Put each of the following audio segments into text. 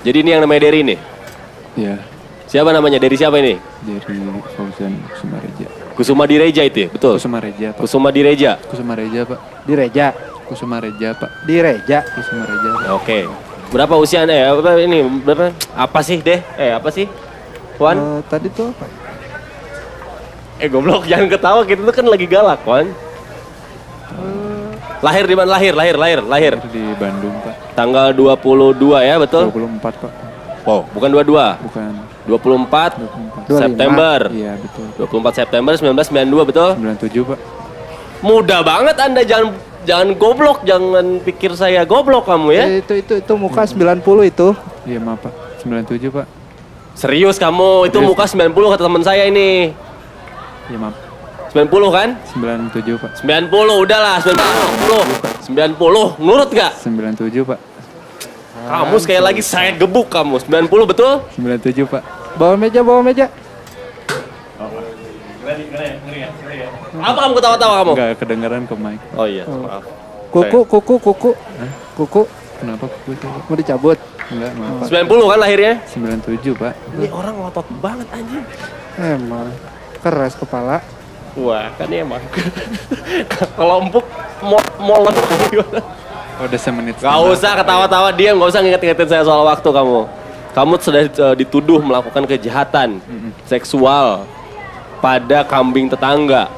Jadi ini yang namanya Derry nih. Ya, Siapa namanya? Dari siapa ini? dari Fauzan Kusumareja. Kusuma Direja itu ya? Betul. Kusumareja, Pak. Kusuma Direja. Kusumareja, Pak. Di Reja, Kusumareja, Pak. di Reja. Kusumareja. Oke. Berapa usia Anda ya? Apa ini? Berapa? Apa sih, Deh? Eh, apa sih? Wan? Eh, tadi tuh apa? Eh, goblok, jangan ketawa. Kita tuh kan lagi galak, Wan. Lahir di mana? Lahir, lahir, lahir, lahir. Di Bandung, Pak. Tanggal 22 ya, betul? 24, Pak. Oh, bukan 22. Bukan 24 24. 25. September. Iya, betul. 24 September 1992, betul? 97, Pak. Mudah banget Anda jangan jangan goblok, jangan pikir saya goblok kamu ya. Eh, itu itu itu muka 90 itu. Iya, maaf, Pak. 97, Pak. Serius kamu, itu Serius. muka 90 kata teman saya ini. Iya, maaf. 90 kan? 97, Pak. 90 udahlah 90 90 nurut gak? 97, Pak. Kamu sekali lagi saya gebuk kamu 90 betul? 97, Pak. Bawa meja, bawa meja. Apa kamu ketawa-tawa kamu? Enggak kedengaran ke mic. Oh iya maaf Kuku, kuku, kuku. Kuku Kenapa kuku itu, mau dicabut. Enggak, maaf, Pak. 90 kan lahirnya? 97, Pak. Ini orang ngotot banget anjing Emang keras kepala. Wah kan emang Kalau empuk mo molen Oh, udah semenit. Gak usah ketawa-tawa diam, gak usah nginget-ngingetin saya soal waktu kamu Kamu sudah eh, dituduh melakukan kejahatan seksual pada kambing tetangga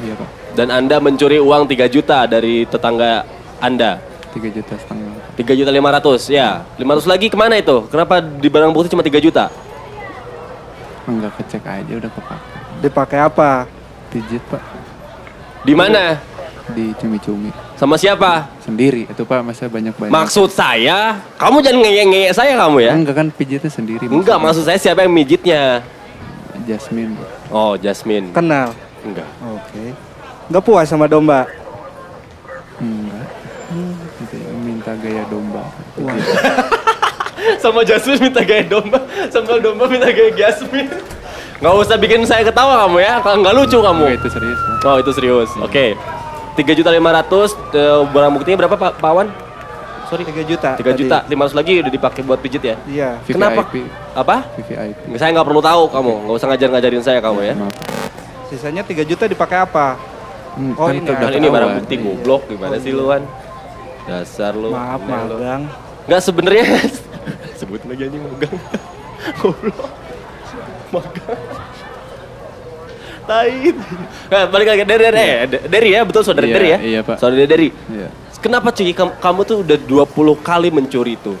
Iya, Pak. dan Anda mencuri uang 3 juta dari tetangga Anda. 3 juta setengah. 3 juta 500, ya. 500 lagi ke mana itu? Kenapa di barang bukti cuma 3 juta? Enggak kecek aja udah kepake. Dipakai apa? Pijit, Pak. Di mana? Di cumi-cumi. Sama siapa? Sendiri. Itu, Pak, masa banyak-banyak. Maksud saya, kamu jangan ngeyek-ngeyek saya kamu ya. Enggak kan pijitnya sendiri. Enggak, maksudnya. maksud saya siapa yang mijitnya? Jasmine, Pak. Oh, Jasmine. Kenal. Enggak. Oke. Nggak puas sama domba. Enggak. Minta gaya domba. Wah. Sama Jasmine minta gaya domba, sama domba minta gaya Jasmine. Nggak usah bikin saya ketawa kamu ya, kalau nggak lucu kamu. Enggak, itu serius. Oh itu serius. Oke. Tiga juta lima ratus. Barang buktinya berapa Pak Pak Wan? Sorry. 3 juta. Tiga juta. Lima ratus lagi udah dipakai buat pijit ya? Iya. VVIP. Kenapa? Apa? VVIP. Saya nggak perlu tahu kamu. Nggak usah ngajar-ngajarin saya kamu ya. Maaf. Sisanya 3 juta dipakai apa? Hmm, Oh, kan ini udah Kan ini barang bukti goblok gimana sih lu Wan? Dasar lu. Maaf, magang. Nggak sebenarnya. Sebut lagi anjing magang. Goblok. Magang. Tai. Nah, balik lagi dari dari eh, dari ya betul saudara Iya, dari ya. iya, Pak. Saudara dari. Iya. Kenapa cuy kamu, kamu tuh udah 20 kali mencuri itu?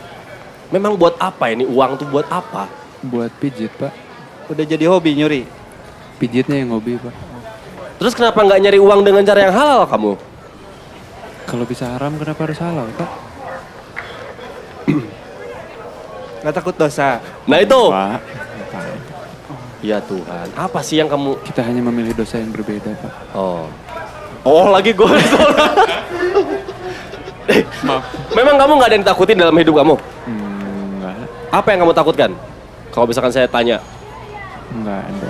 Memang buat apa ini uang tuh buat apa? Buat pijit, Pak. Udah jadi hobi nyuri. Pijitnya yang hobi, Pak. Terus kenapa nggak nyari uang dengan cara yang halal kamu? Kalau bisa haram kenapa harus halal, Pak? Nggak takut dosa. Nah itu. Pak. Ya Tuhan, apa sih yang kamu? Kita hanya memilih dosa yang berbeda, Pak. Oh, oh lagi gue. Maaf. Memang kamu nggak ada yang takutin dalam hidup kamu? Hmm, enggak. Apa yang kamu takutkan? Kalau misalkan saya tanya, Enggak ada.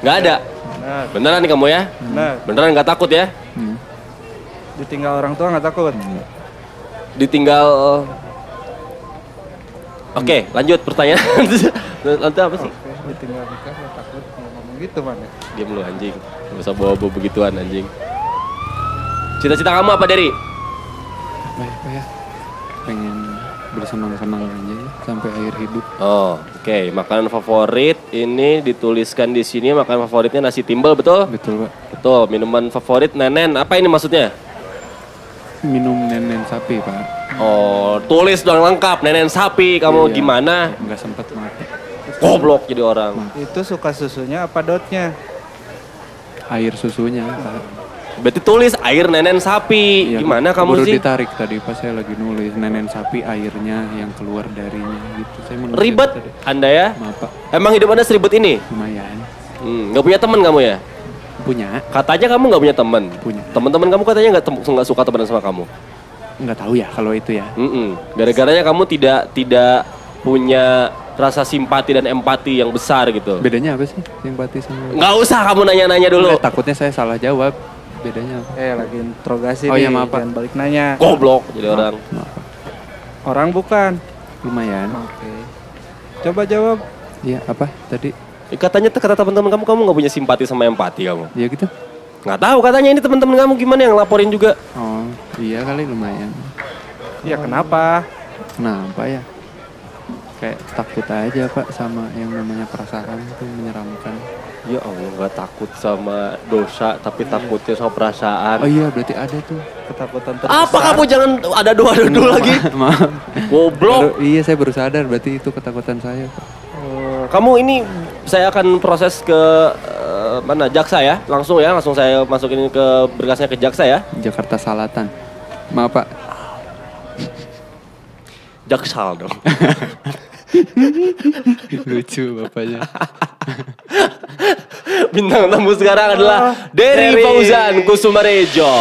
nggak ada. Benar. Beneran nih kamu ya? Benar. Beneran nggak takut ya? Hmm. Ditinggal orang tua nggak takut. Enggak. Ditinggal. Oke, lanjut pertanyaan. Nanti apa sih? Ditinggal nikah nggak takut. Ngomong gitu mana? Diam lu anjing. Gak usah bawa-bawa begituan anjing. Cita-cita kamu apa dari? Apa ya, ya? Pengen bersenang-senang aja ya, sampai akhir hidup. Oh, oke. Makanan favorit ini dituliskan di sini makanan favoritnya nasi timbel, betul? Betul, Pak. Betul. Minuman favorit nenen. Apa ini maksudnya? Minum nenen sapi, Pak. Oh, tulis dong lengkap. Nenen sapi. Kamu Iya. gimana? Enggak sempat mati. Goblok jadi orang. Itu suka susunya apa dotnya? Air susunya. Berarti tulis air nenen sapi. Iya, Gimana baru kamu sih? ditarik tadi pas saya lagi nulis nenen sapi airnya yang keluar darinya gitu. Saya menulis Ribet tadi. Anda ya? Maaf, Pak. Emang hidup Anda seribet ini? Lumayan. Hmm, gak punya teman kamu ya? Punya? Katanya kamu nggak punya teman. Punya. Teman-teman kamu katanya nggak tem- suka temenan sama kamu. Nggak tahu ya kalau itu ya. Mm-mm. Gara-garanya kamu tidak tidak punya rasa simpati dan empati yang besar gitu. Bedanya apa sih simpati sama? Nggak usah kamu nanya-nanya dulu. Nggak, takutnya saya salah jawab. Bedanya apa? Eh lagi interogasi Oh, nih, iya, maaf, Pak. jangan balik nanya. Goblok jadi orang. Maaf. Orang bukan. Lumayan. Oke. Coba jawab. Iya, apa tadi? Eh, Katanya tuh kata teman-teman kamu kamu nggak punya simpati sama empati kamu. Ya gitu. Nggak tahu katanya ini teman-teman kamu gimana yang laporin juga. Oh, iya kali lumayan. Ya kenapa? Kenapa ya? Kayak takut aja pak sama yang namanya perasaan itu menyeramkan. Ya Allah nggak takut sama dosa tapi takutnya sama perasaan. Oh iya berarti ada tuh. Ketakutan terbesar. Apa kamu jangan ada dua-dua lagi? Maaf. Goblok. Iya saya baru sadar berarti itu ketakutan saya. Pak. Eh, Kamu ini saya akan proses ke eh, mana jaksa ya langsung ya langsung saya masukin ke berkasnya ke jaksa ya Jakarta Selatan. Maaf pak. jaksal dong Lucu bapaknya. bintang tamu sekarang adalah Derry Derry. Fauzan Kusumarejo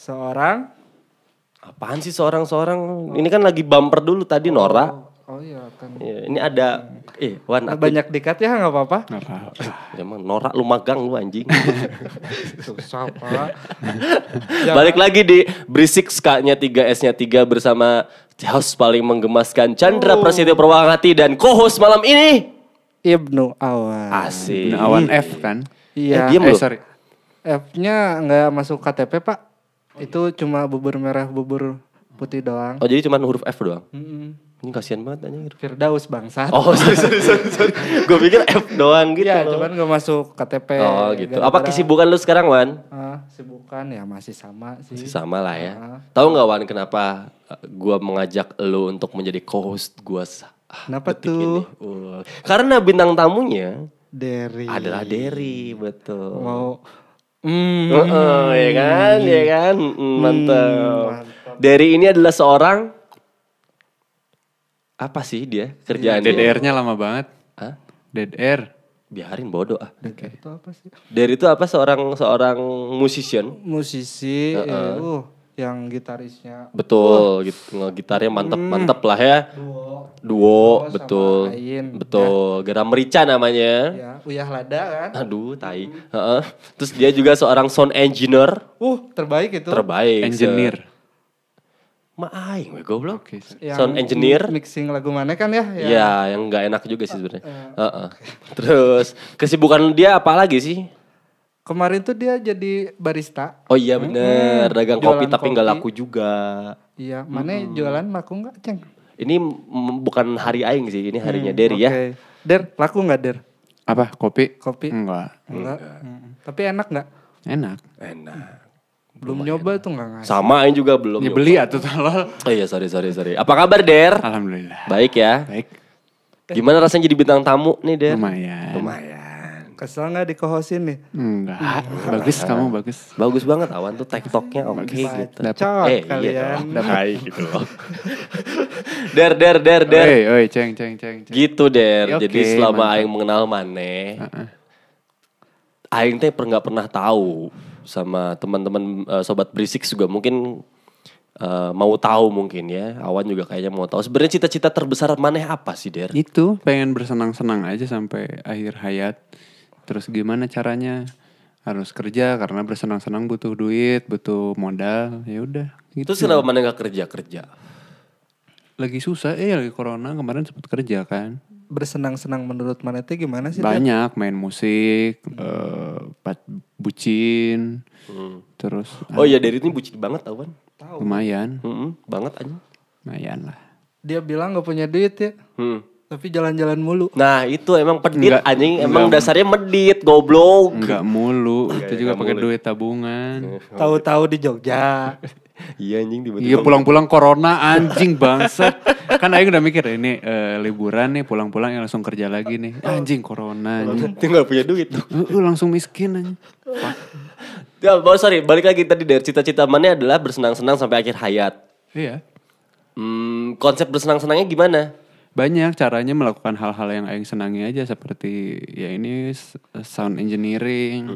Seorang. Apaan sih seorang-seorang ini kan lagi bumper dulu tadi Nora Oh iya kan. Ya, ini ada eh Wan aku- Banyak dikat ya nggak apa-apa. Nggak apa-apa. Emang Nora lu magang lu anjing Susah pak. Balik lagi di Berisik Ska-nya 3 S-nya 3 bersama host paling menggemaskan Chandra Prasetyo Perwangati dan co-host malam ini Ibnu Awan. Asik. Nah, awan F kan? Iya. Eh, diem Eh loh. sorry. F-nya nggak masuk KTP pak. Itu cuma bubur merah, bubur putih doang. Oh jadi cuma huruf F doang? Mm-mm. Ini kasihan banget anjing. Firdaus bangsat. Oh sorry sorry sorry, sorry. Gue pikir F doang gitu Iya, loh. cuman nggak masuk KTP. Oh gitu. Apa Gara-gara- kesibukan lu sekarang Wan? Ah, sibukan ya masih sama sih. Masih sama lah ya. Ah. Tahu nggak Wan kenapa uh, gua mengajak lu untuk menjadi co-host sa- ah, Kenapa tuh? ini? Uh, karena bintang tamunya Dari. adalah Derry, betul. Mau. Hmm. Heeh, ya kan, ya kan, Mm, mantap. mantap. Derry ini adalah seorang apa sih dia kerjaan DDR-nya lama banget. Hah? Dead air. Biarin bodoh ah. Itu apa sih? Derry itu apa seorang seorang musician? Musisi, eh, uh, yang gitarisnya Betul, gitu. Gitarnya mantep-mantep lah ya. duo. Duo, sama betul. Ain. Betul. Gara Merica namanya. Ya, Uyah Lada kan. Aduh, tai. Heeh. Terus dia juga seorang sound engineer Uh, terbaik itu. terbaik. Engineer. Ma aing we goblok. Yang Sound engineer. Mixing lagu mana kan ya? Ya. Ya, yang nggak enak juga sih sebenarnya. Heeh. Terus kesibukan dia apa lagi sih? Kemarin tuh dia jadi barista. Oh iya bener, dagang kopi tapi nggak laku juga. Iya, mana jualan laku nggak, Ceng? Ini bukan hari aing sih, ini harinya Derry ya. Oke. Der, laku nggak Der? Apa? Kopi? Kopi? Enggak. Enggak. Mm. Tapi enak nggak? Enak. Enak. Belum nyoba tuh nggak ngasih. Sama aing juga belum. Ya nyoba. beli atuh tolol. Oh iya sorry sorry sorry. Apa kabar Der? Alhamdulillah. Baik ya. Baik. Gimana rasanya jadi bintang tamu nih Der? Lumayan. Lumayan. Kesel nggak dikohosin nih? Enggak. bagus kamu bagus. Bagus banget awan tuh tiktoknya oke gitu. Dapat. Cot Eh iya kalian. dong. Hai gitu loh. der der der der. Oi, oi, ceng, ceng, ceng, ceng. Gitu der. Oke, Jadi selama mantap. aing mengenal Maneh, Heeh. aing teh per- nggak pernah tahu sama teman-teman eh, sobat berisik juga mungkin eh, mau tahu mungkin ya. Awan juga kayaknya mau tahu. Sebenarnya cita-cita terbesar Maneh apa sih der? Itu pengen bersenang-senang aja sampai akhir hayat. Terus gimana caranya? Harus kerja karena bersenang-senang butuh duit, butuh modal. Ya udah. Gitu. Terus kenapa Maneh nggak kerja kerja? Lagi susah, eh lagi corona kemarin sempat kerja kan. Bersenang-senang menurut mana teh gimana sih? Banyak main musik, eh pat- bucin, Hmm. terus Oh iya dari ini bucin banget awan. lumayan, Mm-mm, banget aja. lumayan lah. Dia bilang nggak punya duit ya, Hmm. Tapi jalan-jalan mulu. Nah itu emang pedit Enggak, anjing Emang enggak. dasarnya medit Goblok Enggak mulu, itu juga enggak pakai duit tabungan. Tahu-tahu di Jogja. Iya anjing tiba-tiba Iya pulang-pulang corona anjing bangsat. kan Aing udah mikir ini eh, liburan nih pulang-pulang ya langsung kerja lagi nih. Anjing corona anjing. Gak punya duit Uh, uh, langsung miskin anjing. Ya oh, sorry balik lagi tadi dari cita-cita mana adalah bersenang-senang sampai akhir hayat Iya. Hmm, konsep bersenang-senangnya gimana? Banyak caranya melakukan hal-hal yang aing senangi aja seperti ya ini sound engineering.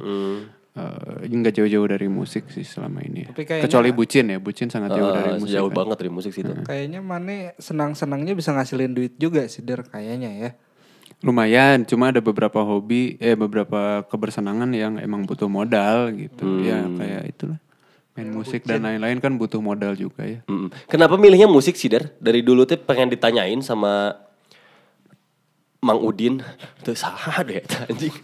Eh, nggak jauh-jauh dari musik sih selama ini. Tapi kayaknya- Kecuali bucin ya, bucin sangat jauh dari Eh, musik. jauh kan. banget dari musik situ. Kayaknya mana senang-senangnya bisa ngasilin duit juga sih Der kayaknya ya. Lumayan, cuma ada beberapa hobi, eh beberapa kebersenangan yang emang butuh modal gitu. Ya kayak itulah. Main musik dan lain-lain kan butuh modal juga ya. Mm-mm. Kenapa milihnya musik sih, Dar? Dari dulu tuh pengen ditanyain sama Mang Udin. Tuh sah deh, anjing.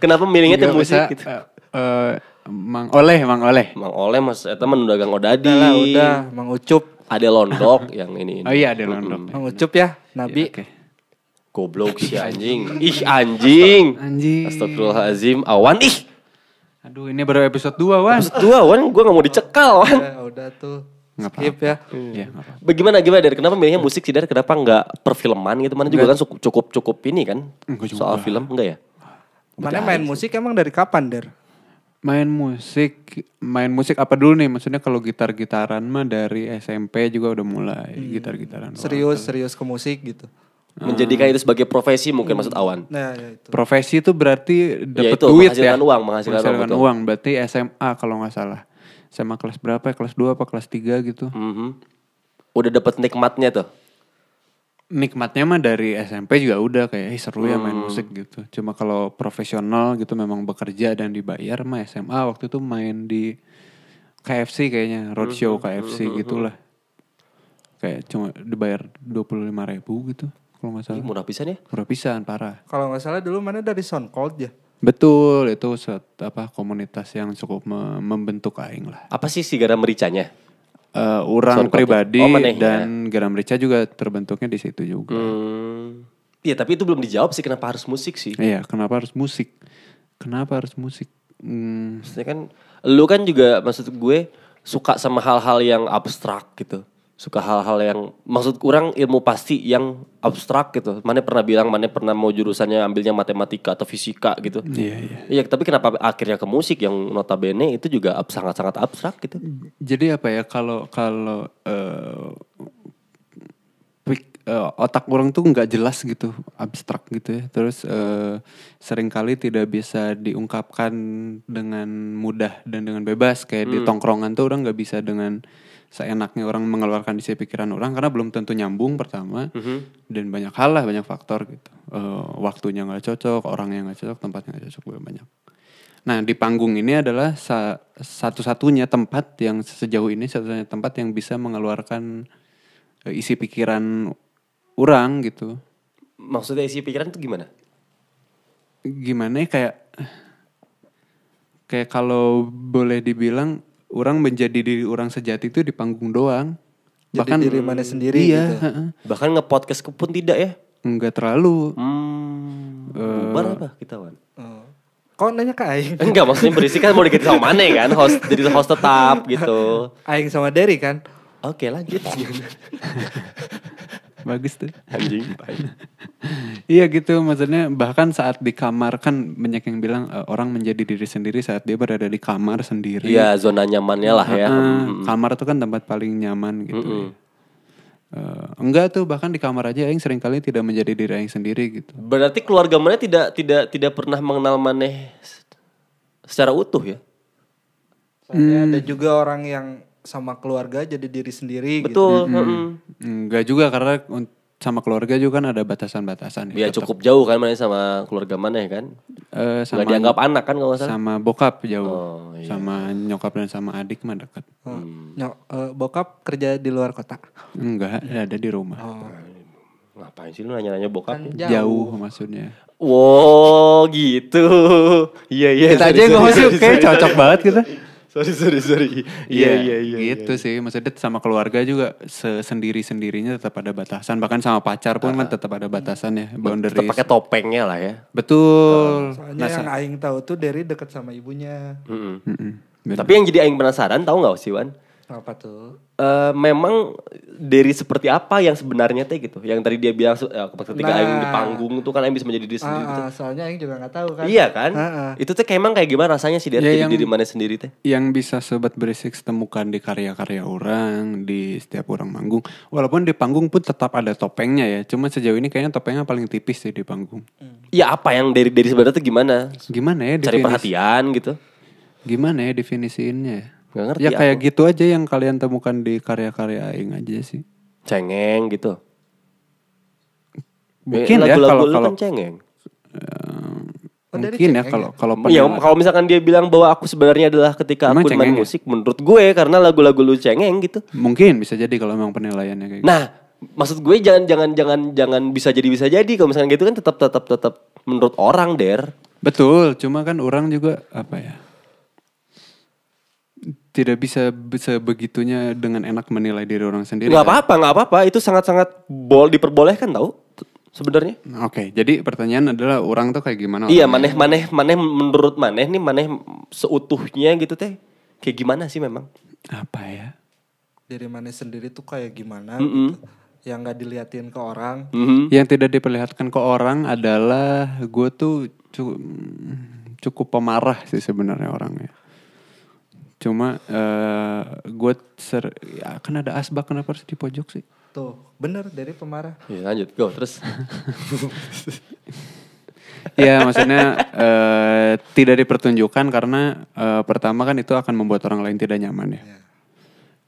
Kenapa milihnya tuh Nggak musik bisa, gitu? eh, eh, Mang Oleh, Mang Oleh. Mang Oleh mas, eta mah nu dagang odadi. Udah lah udah Mang Ucup. Ada londok yang ini. ini. Oh iya ada London. Mang Ucup ya Nabi. Oke. Goblok si anjing. Ih anjing. Anjing. Astagfirullahaladzim. Awan ih. Aduh ini baru episode 2 Wan. Dua Wan, gue gak mau dicekal Wan. Ya, udah tuh. Skip ya. Iya nggak apa-apa. Bagaimana gimana dari kenapa milihnya musik sih dari kenapa nggak perfilman gitu mana juga kan cukup cukup ini kan Enggak juga. soal film enggak ya Mana main musik emang dari kapan Der? Main musik, main musik apa dulu nih? Maksudnya kalau gitar-gitaran mah dari SMP juga udah mulai gitar-gitaran. doang. Serius serius ke musik gitu. Menjadikan itu sebagai profesi mungkin maksud Awan Nah ya itu. Profesi itu berarti dapat itu, duit menghasilkan ya. uang, menghasilkan uang, betul. uang. Berarti SMA kalau nggak salah. SMA kelas berapa ya? Kelas 2 apa kelas 3 gitu. Mhm. udah dapat nikmatnya tuh Nikmatnya mah dari SMP juga udah kayak "Ih, seru ya Hmm. main musik gitu. Cuma kalau profesional gitu memang bekerja dan dibayar mah SMA waktu itu main di KFC kayaknya, Hmm, roadshow KFC gitulah. Kayak cuma dibayar 25 ribu gitu kalau nggak Ih, salah. murah pisan ya Murah pisan parah. Kalau nggak salah dulu mana dari SoundCloud ya. Betul, itu set, apa komunitas yang cukup me- membentuk aing lah. apa sih si garam mericanya Eh, orang SoundCloud. pribadi Oh, dan Garam Rica juga terbentuknya di situ juga. hmm. Iya tapi itu belum dijawab sih kenapa harus musik sih Iya, kenapa harus musik? Kenapa harus musik? Hmm, Maksudnya kan lu kan juga maksud gue suka sama hal-hal yang abstrak gitu. Suka hal-hal yang maksud kurang ilmu pasti yang abstrak gitu. Mana pernah bilang mana pernah mau jurusannya ambilnya matematika atau fisika gitu. iya iya. Iya, tapi kenapa akhirnya ke musik yang notabene itu juga sangat-sangat abstrak gitu. Jadi apa ya kalau kalau eh, pik- eh, otak orang tuh nggak jelas gitu, abstrak gitu ya. Terus eh, sering kali tidak bisa diungkapkan dengan mudah dan dengan bebas. Kayak di tongkrongan tuh orang nggak bisa dengan seenaknya orang mengeluarkan isi pikiran orang karena belum tentu nyambung pertama dan banyak hal lah banyak faktor gitu. Eh, waktunya nggak cocok, orangnya nggak cocok, tempatnya nggak cocok banyak. Nah di panggung ini adalah sa- satu-satunya tempat yang sejauh ini satu-satunya tempat yang bisa mengeluarkan eh, isi pikiran orang gitu. Maksudnya isi pikiran itu gimana? Gimana ya kayak kayak kalau boleh dibilang orang menjadi diri orang sejati itu di panggung doang. Jadi diri mana sendiri iya, gitu. Bahkan nge-podcast pun tidak ya? Enggak terlalu. Hmm. Bubar apa kita, Wan? Oh. Kok nanya ke Aing? Enggak, maksudnya berisi kan mau diganti sama mana kan? Host, jadi host tetap gitu. Aing sama Derry kan? Oke lanjut. Bagus tuh. Anjing. Iya gitu maksudnya bahkan saat di kamar kan banyak yang bilang eh, orang menjadi diri sendiri saat dia berada di kamar sendiri. Iya zona nyamannya lah ya. Heeh, kamar tuh kan tempat paling nyaman gitu. ya. Eh, enggak tuh bahkan di kamar aja aing sering kali tidak menjadi diri aing sendiri gitu. Berarti keluarga mana tidak tidak tidak pernah mengenal maneh secara utuh ya? Soalnya ada juga orang yang sama keluarga jadi diri sendiri gitu. Betul. heeh. Enggak juga karena sama keluarga juga kan ada batasan-batasan Ya Tetap, cukup jauh kan mana sama keluarga mana kan? eh, Nggak sama dianggap anak kan kalau salah. sama bokap jauh. Oh, iya. Sama nyokap dan sama adik mah dekat. Oh, nyok- eh, bokap kerja di luar kota. Enggak, ada di rumah. Oh, Ngapain sih lu nanya-nanya bokap? kan ya? jauh. Jauh maksudnya. Wow gitu. Iya iya. Kita aja yang ngomong sih sorry. cocok banget kita. Sorry sorry sorry. Iya iya iya. Gitu sih, maksudnya sama keluarga juga sendiri sendirinya tetap ada batasan. Bahkan sama pacar pun kan tetap ada batasan ya, boundaries. Tetap pakai topengnya lah ya. Betul. Soalnya yang Aing tahu tuh Derry deket sama ibunya. Mm-mm. Mm-mm. Bener. Tapi yang jadi aing penasaran tahu nggak sih Wan? Apa tuh? Eh, memang dari seperti apa yang sebenarnya teh gitu. Yang tadi dia bilang eh, ketika Nah. aing di panggung tuh kan aing bisa menjadi diri sendiri. gitu. Ah, ah, soalnya Aing juga nggak tahu kan. Iya kan? Ah, ah. Itu tuh kayak emang kayak gimana rasanya sih dari Ya, jadi yang- diri mana sendiri teh? Yang bisa sobat berisik temukan di karya-karya orang, di setiap orang manggung. Walaupun di panggung pun tetap ada topengnya ya. Cuma sejauh ini kayaknya topengnya paling tipis sih di panggung. Ya apa yang dari dari sebenarnya tuh gimana? Gimana ya Cari definis- perhatian gitu. Gimana ya definisiinnya ya? Nggak ngerti ya kayak aku. gitu aja yang kalian temukan di karya-karya aing aja sih. Cengeng gitu. Mungkin ya lagu-lagu kalau lu kalau kan cengeng. Oh, dari mungkin ya kalau kalau Iya, penilai- kalau misalkan dia bilang bahwa aku sebenarnya adalah ketika Emang aku main ya? musik, menurut gue karena lagu-lagu lu cengeng gitu. mungkin bisa jadi kalau memang penilaiannya kayak gitu. Nah, maksud gue jangan jangan jangan jangan bisa jadi bisa jadi kalau misalkan gitu kan tetap tetap tetap menurut orang der. Betul, cuma kan orang juga apa ya? Tidak bisa bisa begitunya dengan enak menilai diri orang sendiri. Nggak kan? apa-apa nggak apa-apa itu sangat sangat bol diperbolehkan tau sebenarnya. Oke, jadi pertanyaan adalah orang tuh kayak gimana? Iya maneh maneh maneh menurut maneh nih maneh seutuhnya gitu teh kayak gimana sih memang? Apa ya? Diri mana sendiri tuh kayak gimana Mm-mm. gitu. Yang nggak diliatin ke orang. Mhm. Yang tidak diperlihatkan ke orang adalah gue tuh cu- cukup pemarah sih sebenarnya orangnya. Cuma eh gue ser ya kan ada asbak kenapa harus di pojok sih? Tuh, bener dari pemarah. Ya, lanjut go terus. Iya maksudnya eh tidak dipertunjukkan karena eh, pertama kan itu akan membuat orang lain tidak nyaman ya.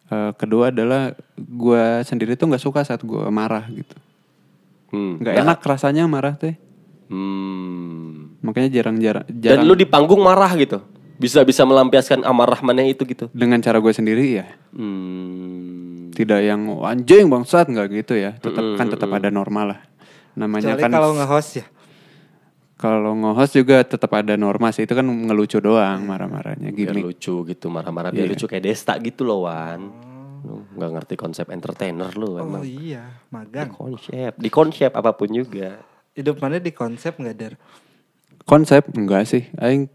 Eh, kedua adalah gue sendiri tuh nggak suka saat gue marah gitu. Hmm. Nggak enak rasanya marah teh. Hmm. Makanya jarang-jarang Dan jarang lu di panggung marah gitu. Bisa bisa melampiaskan amarah maneh itu gitu. dengan cara gue sendiri ya. Hmm. Tidak yang "Oh, anjing bangsat nggak gitu ya. Tetap kan tetap ada normal lah. Namanya Kecuali kan kalau nge-host ya. kalau nge-host juga tetap ada norma sih. Itu kan ngelucu doang marah-marahnya Biar gimmick. lucu gitu marah-marah biar Iya. lucu kayak Desta gitu loh Wan. Lu nggak ngerti konsep entertainer lu Oh emang. iya, Di magang. konsep, di konsep apa pun juga. Hidup mana di konsep nggak der? Konsep enggak sih. Aing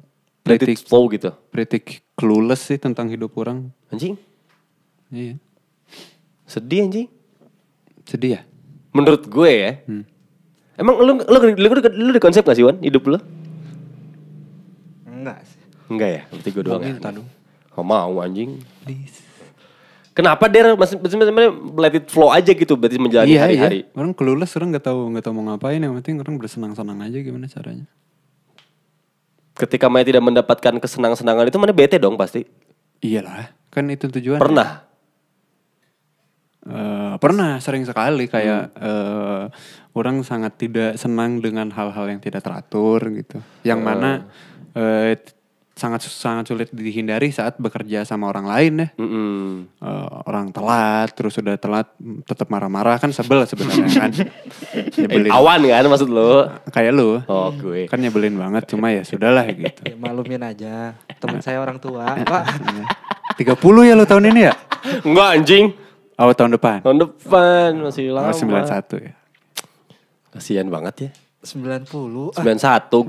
pretty, it flow gitu. pretty clueless sih tentang hidup orang. Anjing, Iya. sedih anjing. Sedih ya? Menurut gue ya. Hmm. Emang lu lu, lu, lu, lu di konsep gak sih Wan hidup lu? Enggak sih. Enggak ya, berarti gue doang. Mau ya. minta dong. Oh, mau anjing. Kenapa Der masih sebenarnya let it flow aja gitu berarti menjalani Iya, hari-hari. iya. Orang clueless orang nggak tahu nggak tahu mau ngapain. Yang penting orang bersenang-senang aja gimana caranya. Ketika Maya tidak mendapatkan kesenang-senangan itu mana bete dong pasti. Iyalah, kan itu tujuan. Pernah. Eh, pernah sering sekali kayak Hmm. eh, orang sangat tidak senang dengan hal-hal yang tidak teratur gitu. Yang Oh. mana eh, t- sangat sangat sulit dihindari saat bekerja sama orang lain ya. Mm-mm. Eh, orang telat terus sudah telat mm, tetap marah-marah kan sebel sebenarnya kan. Eh, nyebelin. awan kan maksud lu? Kayak lu. Oh gue. Kan nyebelin banget cuma ya sudahlah gitu. Ya, maklumin aja. Teman saya orang tua, Pak. 30 ya lo tahun ini ya? Enggak anjing. Oh tahun depan. Tahun depan masih lama. Oh 91 ya. Kasihan banget ya. 90. 91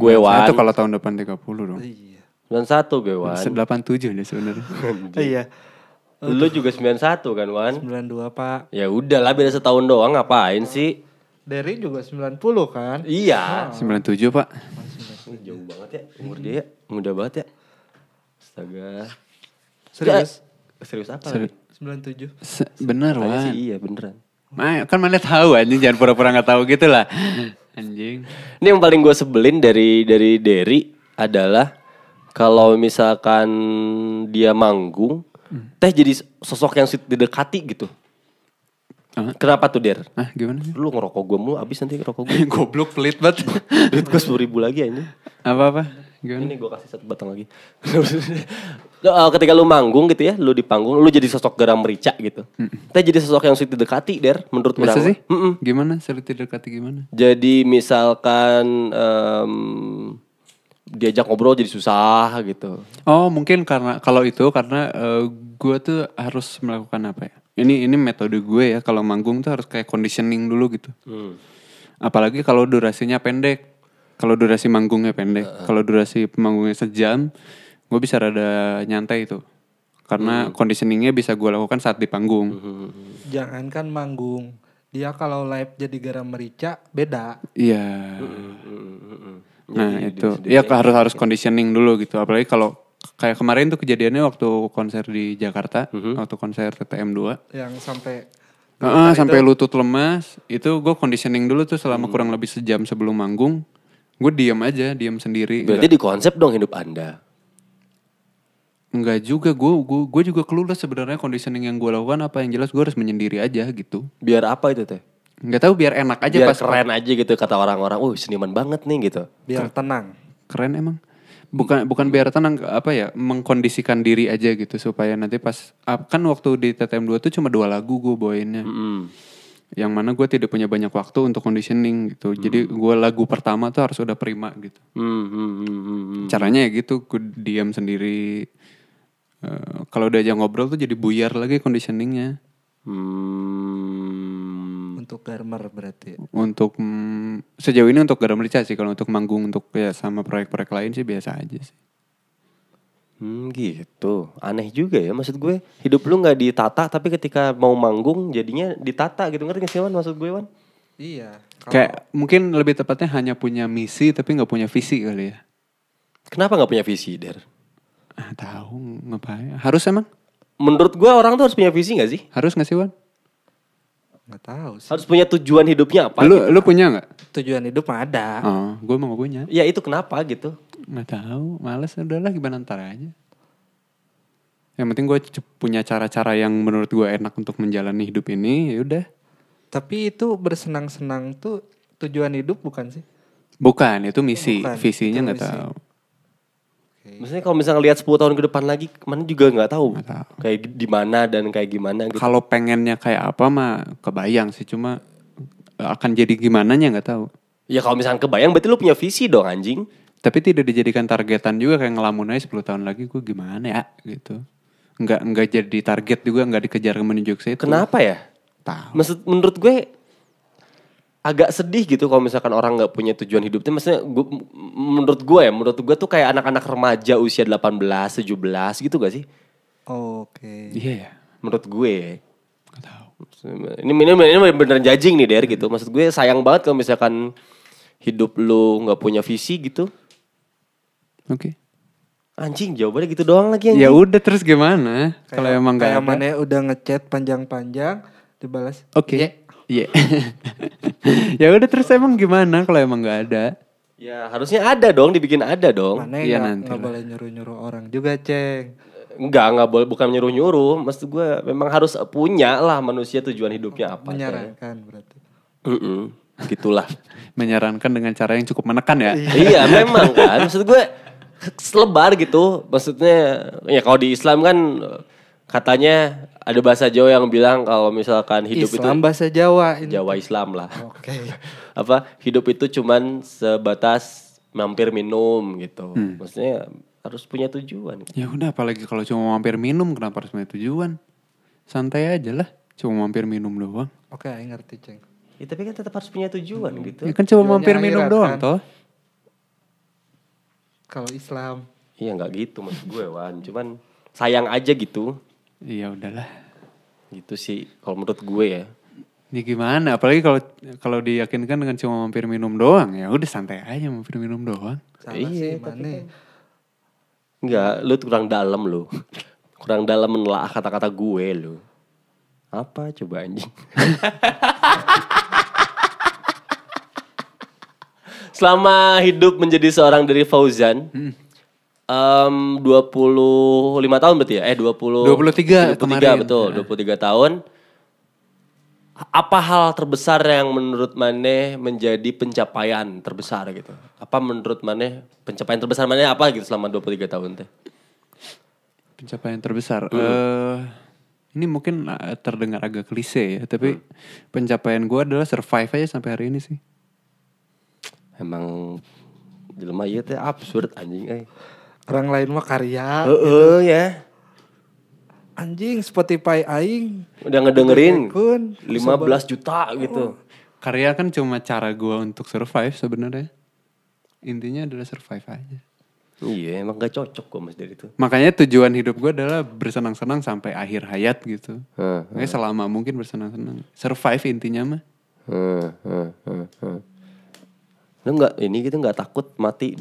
gue Wan. Itu kalau tahun depan 30 dong. Iya. 91 gue Wan. 87 nih sebenarnya. Iya. Lu juga 91 kan Wan? 92, Pak. Ya udahlah beda setahun doang ngapain sih? Derry juga 90 kan? Iya. 97 pak. Jauh banget ya umur dia. Muda banget ya. Astaga. Serius? Ya, serius apa Serius. lagi? 97. Se- bener Wan. sih iya beneran. Ma, kan mana tahu anjing jangan pura-pura nggak tahu gitu lah. Anjing. Ini yang paling gue sebelin dari dari Derry adalah kalau misalkan dia manggung, teh jadi sosok yang didekati gitu. Ah. Kenapa tuh Der? Ah gimana? Lu ngerokok gue mulu abis nanti rokok gue. Goblok pelit banget. Duit gue sepuluh ribu lagi ini. Apa-apa? Gimana? Ini gue kasih satu batang lagi. Eh, Ketika lu manggung gitu ya, lu di panggung, lu jadi sosok garam merica gitu. Teh jadi sosok yang sulit didekati Der, menurut orang. sih? Mm-mm. Gimana? Sulit didekati gimana? Jadi misalkan em, diajak ngobrol jadi susah gitu. Oh mungkin karena kalau itu karena gue tuh harus melakukan apa ya? Ini ini metode gue ya kalau manggung tuh harus kayak conditioning dulu gitu. Hmm. Apalagi kalau durasinya pendek. Kalau durasi manggungnya pendek. Kalau durasi manggungnya sejam, gue bisa rada nyantai itu. karena conditioningnya bisa gue lakukan saat di panggung. Jangankan manggung. Dia kalau live jadi garam merica beda. Iya. Hmm, Nah Jadi itu, diri ya harus harus conditioning dulu gitu. Apalagi kalau kayak kemarin tuh kejadiannya waktu konser di Jakarta, waktu konser TTM 2 Yang sampai Heeh, sampai lutut lemas, itu gue conditioning dulu tuh selama kurang lebih sejam sebelum manggung. Gue diam aja, diam sendiri. Berarti di konsep dong hidup anda. Enggak juga, gue gue gue juga clueless sebenarnya conditioning yang gue lakukan apa yang jelas gue harus menyendiri aja gitu. Biar apa itu teh? Nggak tahu biar enak aja Biar pas keren aja gitu kata orang-orang. Oh seniman banget nih gitu. biar tenang. keren emang. Bukan bukan biar tenang apa ya mengkondisikan diri aja gitu supaya nanti pas kan waktu di TTM 2 tuh cuma dua lagu gue bawainnya. Mm. Yang mana gue tidak punya banyak waktu untuk conditioning gitu. Jadi gue lagu pertama tuh harus udah prima gitu. Hmm, hmm, hmm, hmm, hmm. Caranya ya gitu, gue diam sendiri. Eh, kalau udah aja ngobrol tuh jadi buyar lagi conditioningnya. Hmm. Untuk garmer berarti. Untuk mm, sejauh ini untuk garam merica sih. Kalau untuk manggung untuk ya sama proyek-proyek lain sih biasa aja sih. Hmm, gitu. Aneh juga ya. Maksud gue hidup lu nggak ditata tapi ketika mau manggung jadinya ditata gitu. Ngerti gak sih Wan maksud gue Wan? Iya. Kalau Kayak mungkin lebih tepatnya hanya punya misi tapi nggak punya visi kali ya. Kenapa nggak punya visi, Der? Ah, tahu ngapain? Harus emang? Menurut gue orang tuh harus punya visi gak sih? Harus nggak sih Wan? Nggak tahu sih. Harus punya tujuan hidupnya apa? Lu gitu. lu punya nggak? Tujuan hidup mah ada. Oh, gue mau punya. Ya itu kenapa gitu? Nggak tahu, males udahlah gimana ntar aja. Yang penting gue punya cara-cara yang menurut gue enak untuk menjalani hidup ini, ya udah. Tapi itu bersenang-senang tuh tujuan hidup bukan sih? Bukan, itu misi. Bukan, Visinya itu nggak misi. Tahu. Maksudnya kalau misalnya lihat 10 tahun ke depan lagi, mana juga nggak tahu. Tahu. Kayak di mana dan kayak gimana gitu. Kalau pengennya kayak apa mah kebayang sih, cuma eh, akan jadi gimana nya nggak tahu. Ya kalau misalnya kebayang berarti lu punya visi dong anjing. Tapi tidak dijadikan targetan juga kayak ngelamun aja 10 tahun lagi gue gimana ya gitu. Nggak nggak jadi target juga nggak dikejar menuju ke situ. Kenapa ya? Tahu. Maksud menurut gue agak sedih gitu kalau misalkan orang nggak punya tujuan hidupnya. Maksudnya gue, m- menurut gue ya, menurut gue tuh kayak anak-anak remaja usia 18, 17 gitu gak sih? Oke. Iya ya. Menurut gue. Tahu. Ini ini, ini beneran judging nih Der gitu. Maksud gue sayang banget kalau misalkan hidup lu nggak punya visi gitu. Oke. Anjing jawabannya gitu doang lagi anjing. Ya udah terus gimana? Kalau emang nggak kayak ada. mana udah ngechat panjang-panjang dibalas. Oke. "Ye." Iya. ya udah terus emang gimana kalau emang nggak ada? Ya harusnya ada dong, dibikin ada dong. Mana Iya, nggak nanti nggak lah. boleh nyuruh-nyuruh orang juga, Ceng. Enggak, enggak boleh bukan nyuruh-nyuruh. Maksud gue memang harus punya lah manusia tujuan hidupnya apa. Menyarankan berarti. Mm gitulah. Menyarankan dengan cara yang cukup menekan ya. iya, memang kan. Maksud gue selebar gitu. Maksudnya ya kalau di Islam kan katanya ada bahasa Jawa yang bilang kalau misalkan hidup Islam itu bahasa Jawa ini. Jawa Islam lah. Oke. Apa hidup itu cuman sebatas mampir minum gitu. Hmm. Maksudnya harus punya tujuan. Ya udah apalagi kalau cuma mampir minum kenapa harus punya tujuan? Santai aja lah. Cuma mampir minum doang. Oke, aing ngerti, Ceng. Ya, tapi kan tetap harus punya tujuan gitu. Ya kan cuma Tujuannya mampir minum akhirat, doang kan? toh. Kalau Islam Iya nggak gitu maksud gue Wan. Cuman sayang aja gitu. Iya udahlah. Gitu sih kalau menurut gue ya. Ini gimana? Apalagi kalau kalau diyakinkan dengan cuma mampir minum doang ya udah santai aja mampir minum doang. salah Iya, sih mana. Enggak, lu tuh kurang dalam lu. Kurang dalam menelaah kata-kata gue lu. Apa coba anjing? Selama hidup menjadi seorang dari Fauzan, em 25 tahun berarti ya? Eh 20 23 23 kemarin. betul, 23 tahun. Apa hal terbesar yang menurut Maneh menjadi pencapaian terbesar gitu? Apa menurut Maneh pencapaian terbesar Maneh apa gitu selama 23 tahun teh? Pencapaian terbesar. eh ini mungkin eh, terdengar agak klise ya, tapi pencapaian gue adalah survive aja sampai hari ini sih. Emang jelema ieu teh absurd anjing euy. Orang lain mah karya. Heeh ya. Anjing Spotify aing Udah ngedengerin Kun, 15 juta gitu. Karya kan cuma cara gue untuk survive sebenarnya. Intinya adalah survive aja. Iya, emang gak cocok gue mas dari itu. Makanya tujuan hidup gue adalah bersenang-senang sampai akhir hayat gitu. Hah, Makanya selama mungkin bersenang-senang. Survive intinya mah. hah, hah, hah, hah. Lu nggak ini gitu nggak takut mati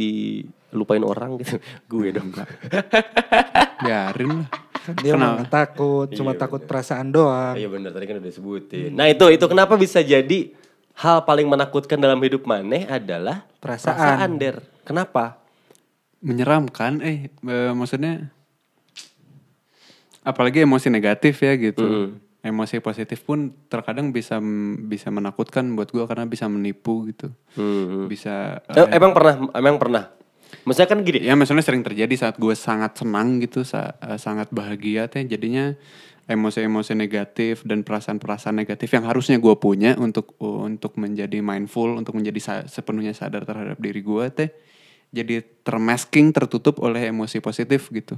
dilupain orang gitu? gue dong. Biarin lah. Dia nggak takut, cuma takut perasaan doang. Iya benar tadi kan udah sebutin. Nah itu itu kenapa bisa jadi hal paling menakutkan dalam hidup maneh adalah Perasaan. Der. Kenapa? Menyeramkan eh, eh, maksudnya apalagi emosi negatif ya gitu. Emosi positif pun terkadang bisa bisa menakutkan buat gua karena bisa menipu gitu. Hmm. Bisa Eh, emang pernah emang pernah. Maksudnya kan gini. ya maksudnya sering terjadi saat gue sangat senang gitu sa- eh, sangat bahagia teh jadinya emosi-emosi negatif dan perasaan-perasaan negatif yang harusnya gue punya untuk untuk menjadi mindful untuk menjadi sa- sepenuhnya sadar terhadap diri gue teh jadi termasking tertutup oleh emosi positif gitu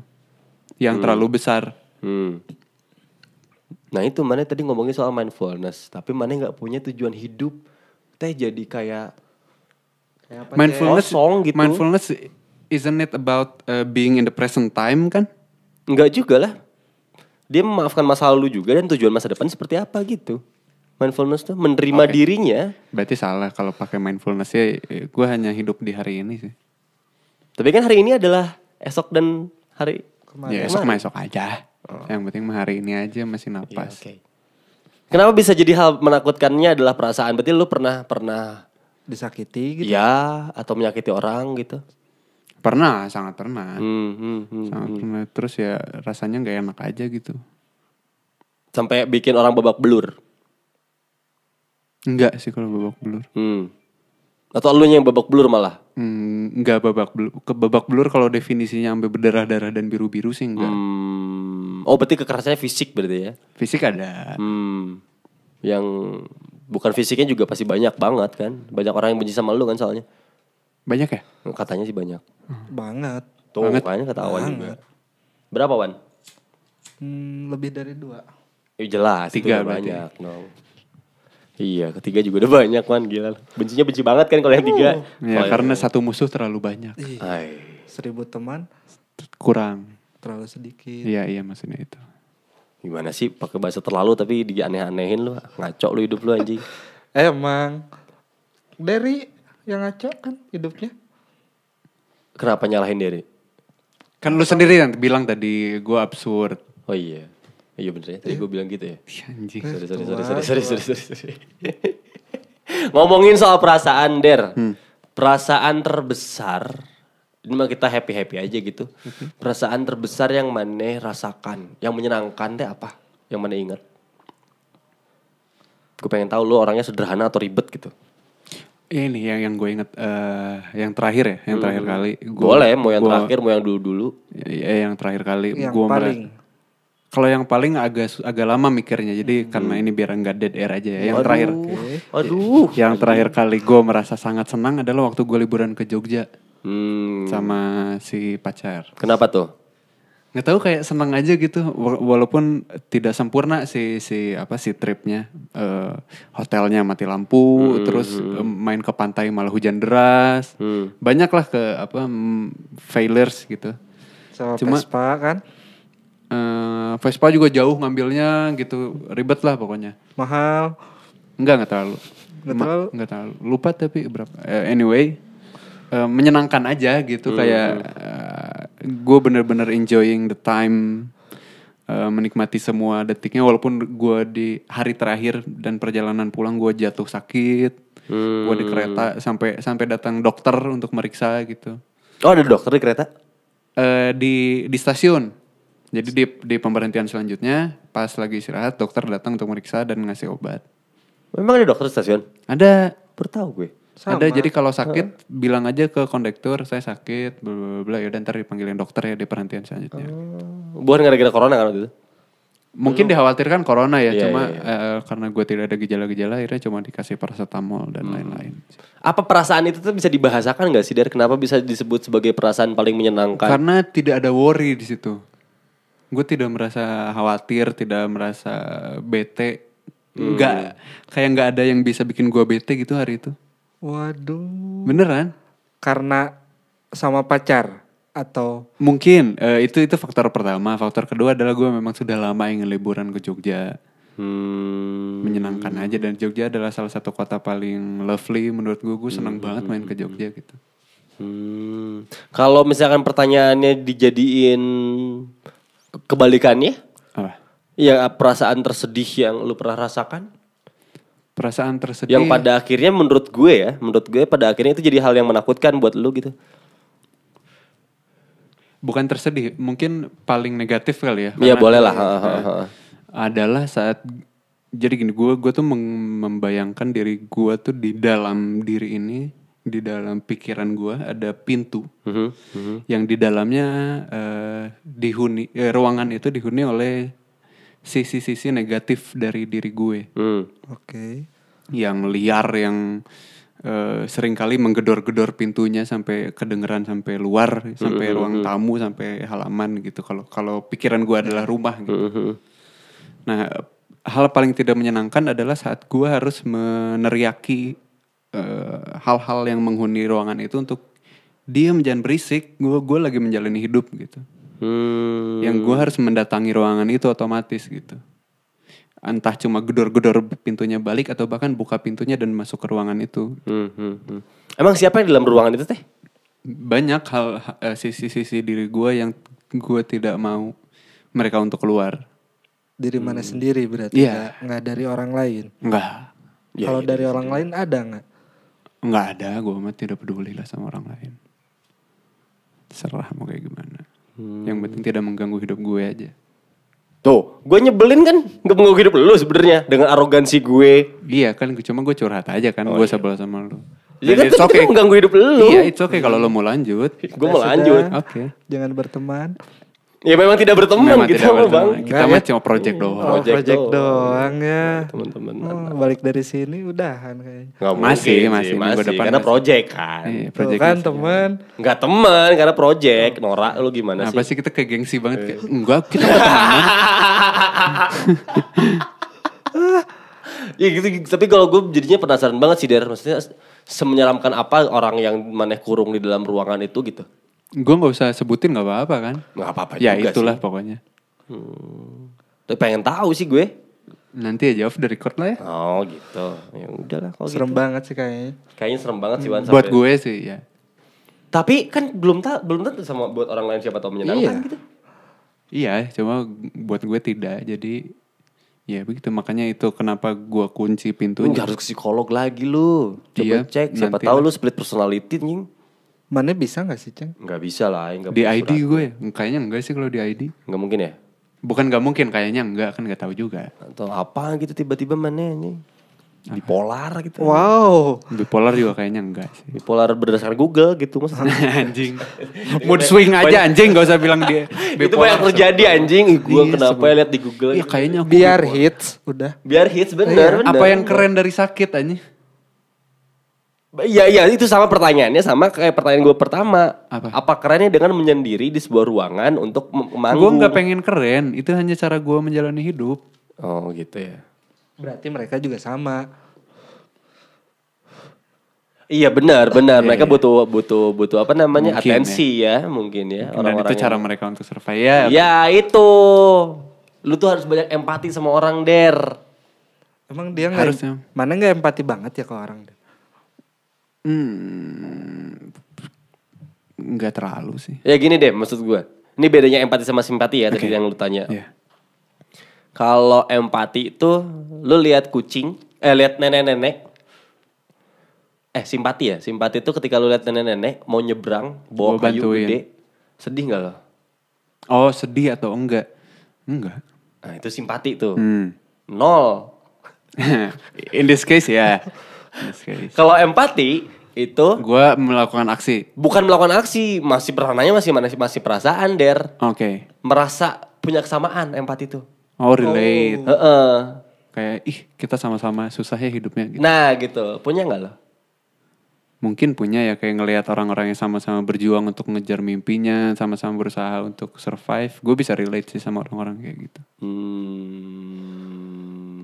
yang terlalu besar Hmm. Nah itu mana tadi ngomongin soal mindfulness, tapi mana nggak punya tujuan hidup, teh jadi kayak apa, mindfulness kosong gitu. mindfulness isn't it about uh, being in the present time kan Enggak juga lah. Dia memaafkan masa lalu juga dan tujuan masa depan seperti apa gitu. Mindfulness tuh menerima dirinya. berarti salah kalau pakai mindfulness ya gue hanya hidup di hari ini sih Tapi kan hari ini adalah esok dan hari ya esok mah esok aja yang penting mah hari ini aja masih napas oke. Kenapa bisa jadi hal menakutkannya adalah perasaan? Berarti lu pernah pernah Disakiti gitu. ya atau menyakiti orang gitu? Pernah, sangat pernah. Hmm, hmm, hmm. Sangat pernah. Terus ya rasanya nggak enak aja gitu. Sampai bikin orang babak belur. Enggak sih kalau babak belur. Hmm. Atau lu yang babak belur malah? Hmm, enggak babak belur. Ke babak belur kalau definisinya sampai berdarah-darah dan biru-biru sih enggak. Hmm. Oh berarti kekerasannya fisik berarti ya? Fisik ada. Hmm. Yang bukan fisiknya juga pasti banyak banget kan? Banyak orang yang benci sama lu kan soalnya. Banyak ya? Katanya sih banyak. Banget. Tuh kan kata Awan juga. Berapa Wan? Hmm, lebih dari dua. Ya jelas itu Tiga berarti. banyak dong. Iya ketiga juga udah banyak Wan gila. Bencinya benci banget kan kalau yang tiga. Ya Kalau karena satu musuh terlalu banyak. Hai. seribu teman Kurang. terlalu sedikit. Iya, iya maksudnya itu. Gimana sih pakai bahasa terlalu tapi dianeh-anehin lu. Ngaco lu hidup lu anjing. Emang dari yang ngaco kan hidupnya. Kenapa nyalahin diri? Kan lu sendiri yang bilang tadi gue absurd. Oh iya. Iya bener ya, tadi gue bilang gitu ya. Anjing. Sorry, sorry, sorry, sorry, sorry, sorry, sorry, sorry. Ngomongin soal perasaan, Der. Perasaan terbesar, ini mah kita happy-happy aja gitu. Perasaan terbesar yang mana rasakan, yang menyenangkan deh apa? Yang mana ingat? Gue pengen tahu lu orangnya sederhana atau ribet gitu. Ini yang yang gue inget eh, yang terakhir ya, yang terakhir kali. Gua- Boleh, mau yang gua- terakhir, mau yang dulu-dulu. Ya, yang terakhir kali Yang gua paling. Kalau yang paling agak agak lama mikirnya, jadi karena ini biar enggak dead air aja ya. Yang terakhir, Aduh. yang terakhir kali gue merasa sangat senang adalah waktu gue liburan ke Jogja Hmm, sama si pacar. kenapa tuh? Nggak tahu kayak senang aja gitu, wa- walaupun tidak sempurna si si apa si tripnya, Eh, hotelnya mati lampu, terus eh, main ke pantai malah hujan deras, Hmm. banyak lah ke apa failures gitu. Sama Cuma- Vespa kan. Eh, Vespa juga jauh ngambilnya gitu, ribet lah pokoknya. Mahal. Enggak, enggak terlalu. Nggak Ma- terlalu? nggak terlalu. Lupa tapi berapa. Eh, anyway, eh, menyenangkan aja gitu kayak gue bener-bener enjoying the time eh, menikmati semua detiknya walaupun gue di hari terakhir dan perjalanan pulang gue jatuh sakit. Gue di kereta sampai sampai datang dokter untuk meriksa gitu. Oh ada dokter di kereta? Eh, di di stasiun. Jadi di di pemberhentian selanjutnya pas lagi istirahat dokter datang untuk meriksa dan ngasih obat. Memang ada dokter di stasiun? Ada Bertahu gue. Ada jadi kalau sakit bilang aja ke kondektur saya sakit bla bla bla ya ntar dipanggilin dokter ya di perhentian selanjutnya. Bukan gara-gara corona kan waktu itu? Mungkin dikhawatirkan corona ya Iya, cuma iya, eh, karena gue tidak ada gejala-gejala akhirnya cuma dikasih paracetamol dan lain-lain. Apa perasaan itu tuh bisa dibahasakan nggak sih dari kenapa bisa disebut sebagai perasaan paling menyenangkan? Karena tidak ada worry di situ. Gue tidak merasa khawatir, tidak merasa bete. Enggak kayak nggak ada yang bisa bikin gue bete gitu hari itu. Waduh. Beneran? Karena sama pacar. atau Mungkin eh, itu itu faktor pertama. Faktor kedua adalah gue memang sudah lama ingin liburan ke Jogja. Hmm. Menyenangkan aja dan Jogja adalah salah satu kota paling lovely menurut gue. Gue senang banget main ke Jogja gitu. Hmm. Kalau misalkan pertanyaannya dijadiin kebalikannya, Apa? ya perasaan tersedih yang lu pernah rasakan, Perasaan tersedih. yang pada akhirnya menurut gue ya, menurut gue pada akhirnya itu jadi hal yang menakutkan buat lu gitu. bukan tersedih, mungkin paling negatif kali ya. Iya boleh lah. ha. adalah saat jadi gini gue gue tuh membayangkan diri gue tuh di dalam diri ini di dalam pikiran gue ada pintu Mhm, mhm. yang di dalamnya eh, dihuni eh, ruangan itu dihuni oleh sisi-sisi negatif dari diri gue Hmm. oke yang liar yang eh, sering kali menggedor-gedor pintunya sampai kedengeran sampai luar sampai ruang tamu sampai halaman gitu kalau kalau pikiran gue adalah rumah gitu Mhm. Nah, hal paling tidak menyenangkan adalah saat gue harus meneriaki eh, hal-hal yang menghuni ruangan itu untuk diam jangan berisik. Gue gue lagi menjalani hidup gitu. Hmm. Yang gue harus mendatangi ruangan itu otomatis gitu. Entah cuma gedor-gedor pintunya balik atau bahkan buka pintunya dan masuk ke ruangan itu. Hmm, hmm, hmm. Emang siapa yang di dalam ruangan itu teh? Banyak hal eh, sisi-sisi diri gue yang gue tidak mau mereka untuk keluar. diri mana sendiri berarti Iya. nggak nggak dari orang lain Enggak. kalau dari orang lain ada nggak Enggak ada, gue mah tidak peduli lah sama orang lain. Serah mau kayak gimana. Yang penting tidak mengganggu hidup gue aja. Tuh, gue nyebelin kan nggak mengganggu hidup lu sebenarnya dengan arogansi gue. Iya kan, cuma gue curhat aja kan, gue sebel sama lu. Ya kan Dan it's itu okay. mengganggu hidup lu. Iya, it's okay kalau lo mau lanjut. Gue Ya mau sudah. lanjut. Oke. jangan berteman Ya memang tidak berteman Memang gitu tidak berteman. bang. Kita Enggak mah ya? cuma project doang. oh, Project project, doang. doang ya Teman-teman. Oh, balik dari sini udahan kayaknya Nggak Masih, mungkin masih. Minggu masih. depan Karena masih. project kan. Iya, Tuh project kan masih. teman Nggak teman karena project. Norak lu gimana Apa sih? sih kita kayak gengsi banget kayak, enggak kita. Ya gitu, gitu. tapi kalau gue jadinya penasaran banget sih Der. Maksudnya semenyeramkan apa orang yang maneh kurung di dalam ruangan itu gitu. Gue nggak usah sebutin nggak apa-apa kan. Nggak apa-apa Ya juga itulah sih. pokoknya. Tapi pengen tahu sih gue. Nanti aja off the record lah ya. Oh gitu. Ya udahlah kalau serem gitu. banget sih kayaknya Kayaknya serem banget sih Wan Buat gue sih ya. Tapi kan belum tak belum tentu sama buat orang lain siapa tahu menyenangkan Iya. gitu. Iya, cuma buat gue tidak. Jadi ya begitu makanya itu kenapa gue kunci Lu pintunya. harus ke psikolog lagi lu. Coba Iya, cek siapa tahu lah. lu split personality nying. Mana bisa nggak sih ceng Nggak bisa lah, nggak Di ID surat. gue, kayaknya enggak sih kalau di ID. Nggak mungkin ya? Bukan nggak mungkin, kayaknya enggak kan nggak tahu juga. Atau apa gitu tiba-tiba mana nih? Bipolar gitu. wow Bipolar juga kayaknya enggak sih. Bipolar berdasarkan Google gitu mas. anjing. Mood swing aja anjing, gak usah bilang dia. itu banyak terjadi anjing. Gua Iya, kenapa ya lihat di Google? Iya kayaknya aku biar bipolar. hits udah Biar hits bener. bener. Apa yang keren dari sakit anjing? Iya iya itu sama pertanyaannya sama kayak pertanyaan gue pertama. Apa? kerennya dengan menyendiri di sebuah ruangan untuk mem- Gue manggung? nggak pengen keren, itu hanya cara gue menjalani hidup. Oh gitu ya. berarti mereka juga sama Iya benar benar mereka butuh butuh butuh apa namanya Mungkin, atensi ya. mungkin ya Dan orang-orang itu cara yang- mereka untuk survive. Ya, Ya itu lu tuh harus banyak empati sama orang der. emang dia nggak Harusnya. mana nggak empati banget ya ke orang Hmm, nggak terlalu sih. Ya gini deh maksud gue. Ini bedanya empati sama simpati ya tadi yang lu tanya. Iya. Kalau empati itu lu lihat kucing, eh lihat nenek-nenek. Eh simpati ya, simpati itu ketika lu lihat nenek-nenek mau nyebrang bawa Gua kayu bantuin. gede, sedih nggak lo? Oh sedih atau enggak? Enggak. Nah itu simpati tuh, Hmm. nol. In this case ya. Case. Kalau empati itu Gue melakukan aksi. bukan melakukan aksi, masih perananya masih masih masih perasaan der, Oke. merasa punya kesamaan empati itu. Oh relate. Heeh. Kayak ih kita sama-sama susah ya hidupnya. Gitu. Nah gitu, punya nggak lo? Mungkin punya ya kayak ngelihat orang-orang yang sama-sama berjuang untuk ngejar mimpinya, sama-sama berusaha untuk survive. Gue bisa relate sih sama orang-orang kayak gitu. Hmm.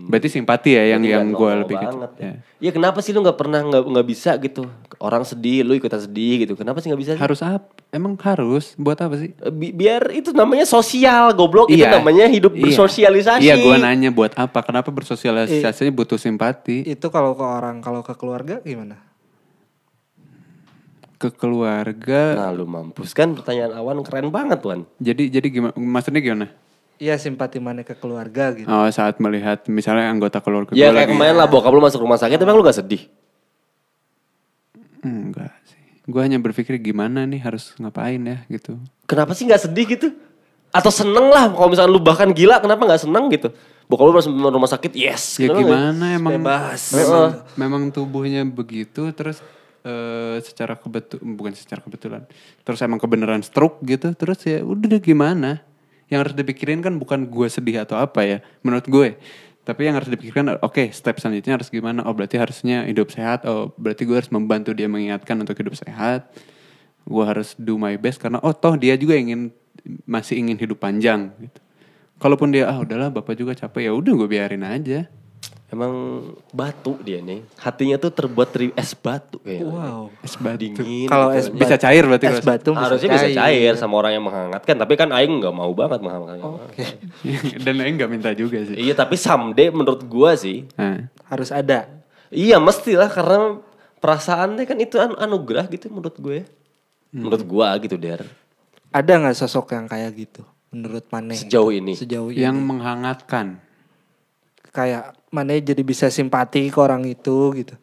Berarti simpati ya yang yang gue lebih gitu. ya. Ya. Iya kenapa sih lu nggak pernah nggak nggak bisa gitu orang sedih, lu ikutan sedih gitu. Kenapa sih nggak bisa? sih? Harus apa? Emang harus buat apa sih? Bi- biar itu namanya sosial, goblok. Itu Iya. namanya hidup Iya. bersosialisasi. Iya, gua nanya buat apa? Kenapa bersosialisasinya butuh simpati Itu kalau ke orang, kalau ke keluarga gimana? ke keluarga? Nah, lu mampus kan pertanyaan awan keren banget, Wan. Jadi jadi gimana? Maksudnya gimana? Iya simpati mana ke keluarga gitu. Oh, saat melihat misalnya anggota keluarga Ya gua kayak kemarin lah bokap lu masuk rumah sakit, emang lu gak sedih? Enggak sih. Gue hanya berpikir gimana nih harus ngapain ya gitu. Kenapa sih nggak sedih gitu? Atau seneng lah kalau misalnya lu bahkan gila, kenapa nggak seneng gitu? Bokap lu masuk rumah sakit, yes. Ya gimana emang Bebas. Memang, memang tubuhnya begitu terus eh, secara kebetul bukan secara kebetulan. Terus emang kebenaran stroke gitu. Terus ya udah deh gimana? Yang harus dipikirin kan bukan gue sedih atau apa ya menurut gue. Tapi yang harus dipikirkan oke step selanjutnya harus gimana? Oh berarti harusnya hidup sehat. Oh berarti gue harus membantu dia mengingatkan untuk hidup sehat. Gue harus do my best karena oh toh dia juga ingin masih ingin hidup panjang gitu. Kalaupun dia ah udahlah bapak juga capek ya udah gue biarin aja. Emang batu dia nih. Hatinya tuh terbuat dari es batu kayaknya. Wow. Es batu. Dingin. Kalau gitu es kan. Bisa cair berarti es kalau- batu Harusnya bisa cair sama orang yang menghangatkan. Tapi kan Aing nggak mau banget menghangatkan. Dan Aing nggak minta juga sih. Iya tapi someday menurut gua sih. Nah, Harus ada. Iya mestilah karena perasaannya kan itu an- anugerah gitu menurut gue. Menurut gua gitu der. Ada nggak sosok yang kayak gitu? Menurut Mane? Sejauh ini. Sejauh ini. yang menghangatkan. Kayak Mane jadi bisa simpati ke orang itu gitu.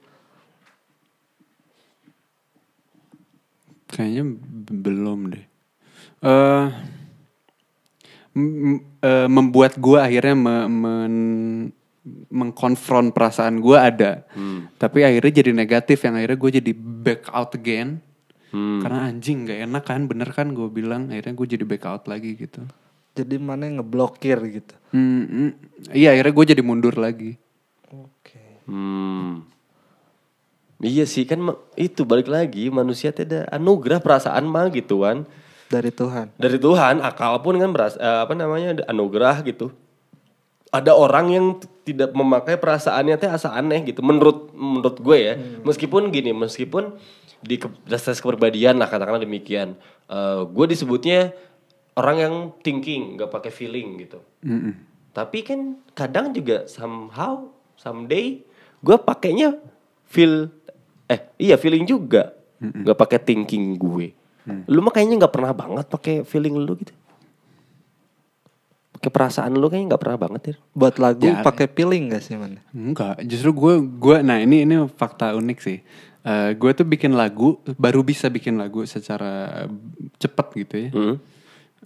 Kayaknya belum deh. eh m- eh, membuat gua akhirnya me- men- mengkonfront perasaan gua ada. Tapi akhirnya jadi negatif yang akhirnya gue jadi back out again. Karena anjing nggak enak kan, bener kan gue bilang akhirnya gue jadi back out lagi gitu. Jadi Mane ngeblokir gitu. Hmm, hmm. iya akhirnya gue jadi mundur lagi. Oke. Hmm. Iya sih kan itu balik lagi manusia ada anugerah perasaan mah gitu kan. Dari Tuhan. Dari Tuhan akal pun kan beras, eh, apa namanya anugerah gitu. Ada orang yang tidak memakai perasaannya teh asa aneh gitu menurut menurut gue ya. Meskipun gini, meskipun di ke, tes kepribadian lah katakanlah demikian. Eh, gue disebutnya orang yang thinking, nggak pakai feeling gitu. Tapi kan kadang juga somehow, someday gue pakainya feel, eh iya feeling juga, nggak pakai thinking gue. Lu mah kayaknya nggak pernah banget pakai feeling lu gitu. Pakai perasaan lu kayaknya nggak pernah banget ya. Buat lagu Jarang. pakai feeling gak sih Mane? Enggak, justru gue gue nah ini ini fakta unik sih. Eh gue tuh bikin lagu baru bisa bikin lagu secara cepet gitu ya. Hmm.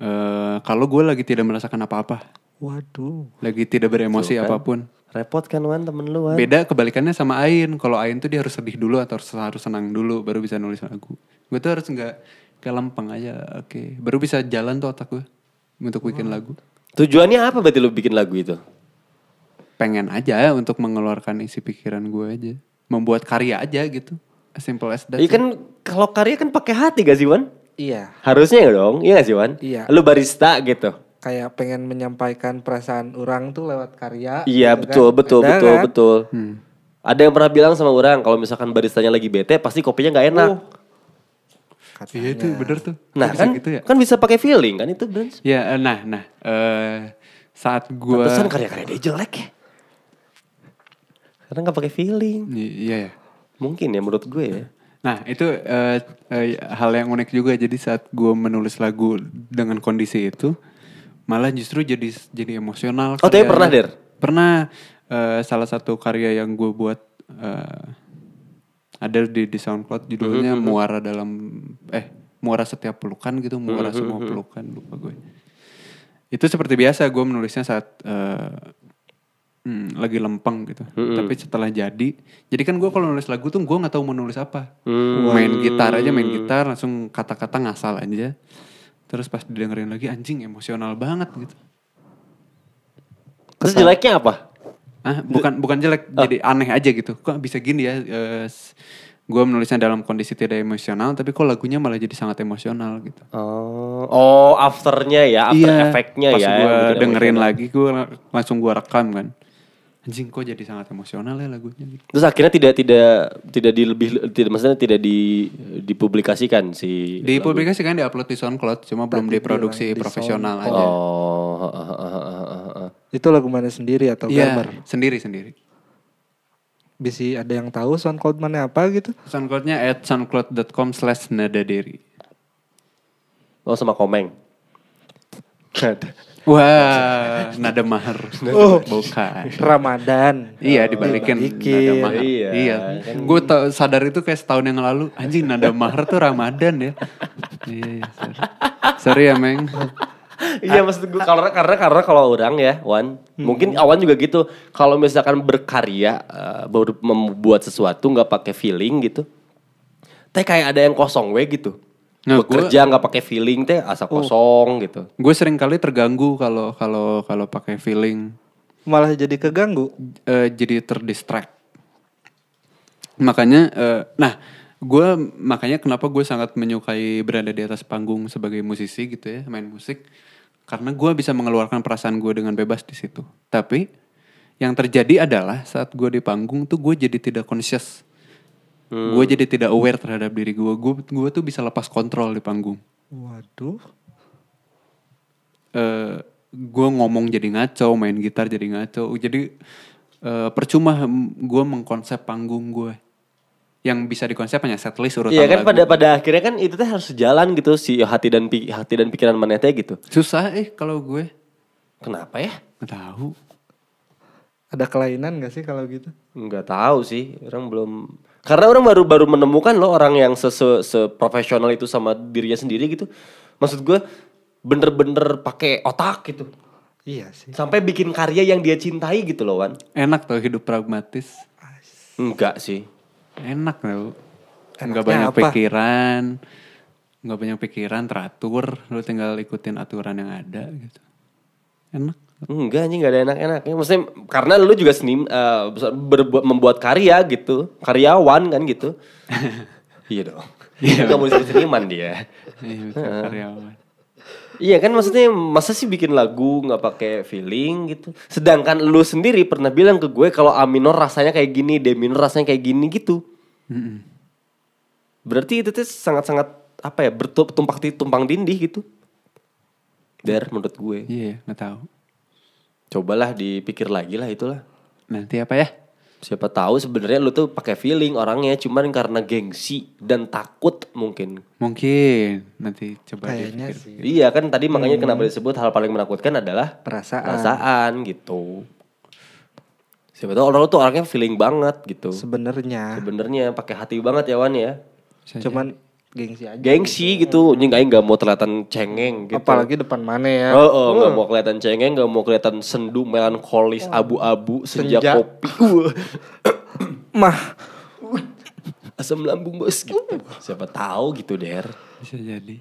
Eh kalau gue lagi tidak merasakan apa-apa, Waduh. lagi tidak beremosi Tuh kan. apa pun. Repot kan Wan temen lu Wan. Beda kebalikannya sama Ain. Kalau Ain tuh dia harus sedih dulu atau harus, harus senang dulu baru bisa nulis lagu. Gue tuh harus nggak kayak lempeng aja. Oke, baru bisa jalan tuh otak gue untuk bikin lagu. Tujuannya apa berarti lu bikin lagu itu? Pengen aja untuk mengeluarkan isi pikiran gue aja, membuat karya aja gitu. As simple as that. Iya kan kalau karya kan pakai hati gak sih Wan? Iya. Harusnya ya dong, iya gak sih Wan? Iya. Lu barista gitu. Kayak pengen menyampaikan perasaan orang tuh lewat karya. Iya gitu betul kan. betul Beda betul kan? betul. Ada yang pernah bilang sama orang kalau misalkan baristanya lagi bete pasti kopinya nggak enak. Katanya. Iya itu bener tuh. Nah Bisa kan gitu ya. kan bisa pakai feeling kan itu Brans. Ya, eh, nah, nah, eh saat gue, Pantesan karya-karya dia jelek ya. Karena nggak pakai feeling. iya ya. Mungkin ya menurut gue ya. Nah itu eh, eh, hal yang unik juga. Jadi saat gue menulis lagu dengan kondisi itu, malah justru jadi jadi emosional. Oh, tapi pernah, Der? Pernah. eh, salah satu karya yang gue buat eh, ada di di SoundCloud judulnya Mm-hmm, Muara dalam eh Muara setiap pelukan gitu, Muara Mm-hmm, semua pelukan lupa gue. Itu seperti biasa gue menulisnya saat eh, hmm, lagi lempeng gitu. Mm-hmm. Tapi setelah jadi, jadi kan gue kalau nulis lagu tuh gue nggak tahu mau nulis apa. Hmm. Main gitar aja, main gitar langsung kata-kata ngasal aja. Terus pas didengerin lagi anjing emosional banget gitu. Terus jeleknya apa? Ah, bukan bukan jelek, jadi aneh aja gitu. Kok bisa gini ya? gue menulisnya dalam kondisi tidak emosional, tapi kok lagunya malah jadi sangat emosional gitu. Oh, oh afternya ya, after efeknya pas ya. gue yang bikin dengerin emosional. lagi, gue langsung gue rekam kan. Anjing kok jadi sangat emosional ya lagunya gitu. Terus akhirnya tidak tidak tidak di lebih tidak maksudnya tidak di dipublikasikan si Dipublikasikan di-upload di SoundCloud cuma belum diproduksi di profesional aja. Oh, ha, ha, ha, ha, ha, ha. Itu lagu mana sendiri atau Iya, gambar? sendiri-sendiri. Bisa ada yang tahu SoundCloud mana apa gitu? SoundCloud-nya at soundcloud.com slash nadaderi. Oh sama Komeng. Wah, nada mahar. Oh. Bukan. Ramadan. Iya dibalikin Dibalikin. nada mahar. Iya, Iya. Gue sadar itu kayak setahun yang lalu. Anjing nada mahar tuh Ramadan ya. iya, iya. Sorry. sorry ya Meng. Iya maksud gue karena karena karena kalau orang ya Wan mungkin awan juga gitu kalau misalkan berkarya eh, baru membuat sesuatu nggak pakai feeling gitu teh kayak ada yang kosong we gitu Nah, gua- bekerja nggak pakai feeling teh asa kosong gitu Gue sering kali terganggu kalau kalau kalau pakai feeling Malah jadi keganggu. eh, jadi terdistract. Makanya, eh, nah, gue makanya kenapa gue sangat menyukai berada di atas panggung sebagai musisi gitu ya, main musik, karena gue bisa mengeluarkan perasaan gue dengan bebas di situ. Tapi yang terjadi adalah saat gue di panggung tuh gue jadi tidak conscious, gue jadi tidak aware terhadap diri gue. Gue gue tuh bisa lepas kontrol di panggung. Waduh. eh gue ngomong jadi ngaco, main gitar jadi ngaco. Jadi eh, percuma gue mengkonsep panggung gue. Yang bisa dikonsep hanya setlist urutan Iya kan lagu. pada pada akhirnya kan itu teh harus sejalan gitu si hati dan pi- hati dan pikiran mana teh gitu Susah eh kalau gue. kenapa ya Nggak tahu. Ada kelainan gak sih kalau gitu? nggak tahu sih orang belum karena orang baru baru menemukan loh orang yang se se, seprofesional itu sama dirinya sendiri gitu maksud gue bener-bener pakai otak gitu Iya sih. sampai bikin karya yang dia cintai gitu loh Wan Enak tuh hidup pragmatis. enggak sih Enak tau. Enaknya Nggak banyak apa? pikiran. Nggak banyak pikiran, teratur. Lu tinggal ikutin aturan yang ada gitu. Enak. Enggak nih nggak ada enak-enaknya maksudnya karena lu juga seni eh, berbuat membuat karya gitu karyawan kan gitu iya dong nggak mau disebut seniman dia Iya, betul, karyawan. Iya kan maksudnya masa sih bikin lagu nggak pakai feeling gitu. Sedangkan lu sendiri pernah bilang ke gue kalau A minor rasanya kayak gini, D minor rasanya kayak gini gitu. Mm-mm. Berarti itu tuh sangat-sangat apa ya bertumpang tumpang tindih gitu. Der menurut gue. Iya, nggak tahu. Cobalah dipikir lagi lah itulah. Nanti apa ya? Siapa tahu sebenarnya lu tuh pakai feeling orangnya cuman karena gengsi dan takut mungkin. Mungkin nanti coba Kayaknya dipikir. sih. Iya kan tadi makanya kenapa disebut hal paling menakutkan adalah Perasaan. perasaan gitu. Siapa tahu orang tuh orangnya feeling banget gitu. Sebenarnya. Sebenarnya pakai hati banget ya Wan ya. Bisa Cuman gengsi aja. Gengsi gitu, ini aing nggak mau kelihatan cengeng gitu. Apalagi depan mana ya. Oh, oh nggak mau kelihatan cengeng, nggak mau kelihatan sendu, melankolis, abu-abu, senja, Senja. kopi. Uh, Mah. asam lambung bos gitu. Siapa tahu gitu der. Bisa jadi.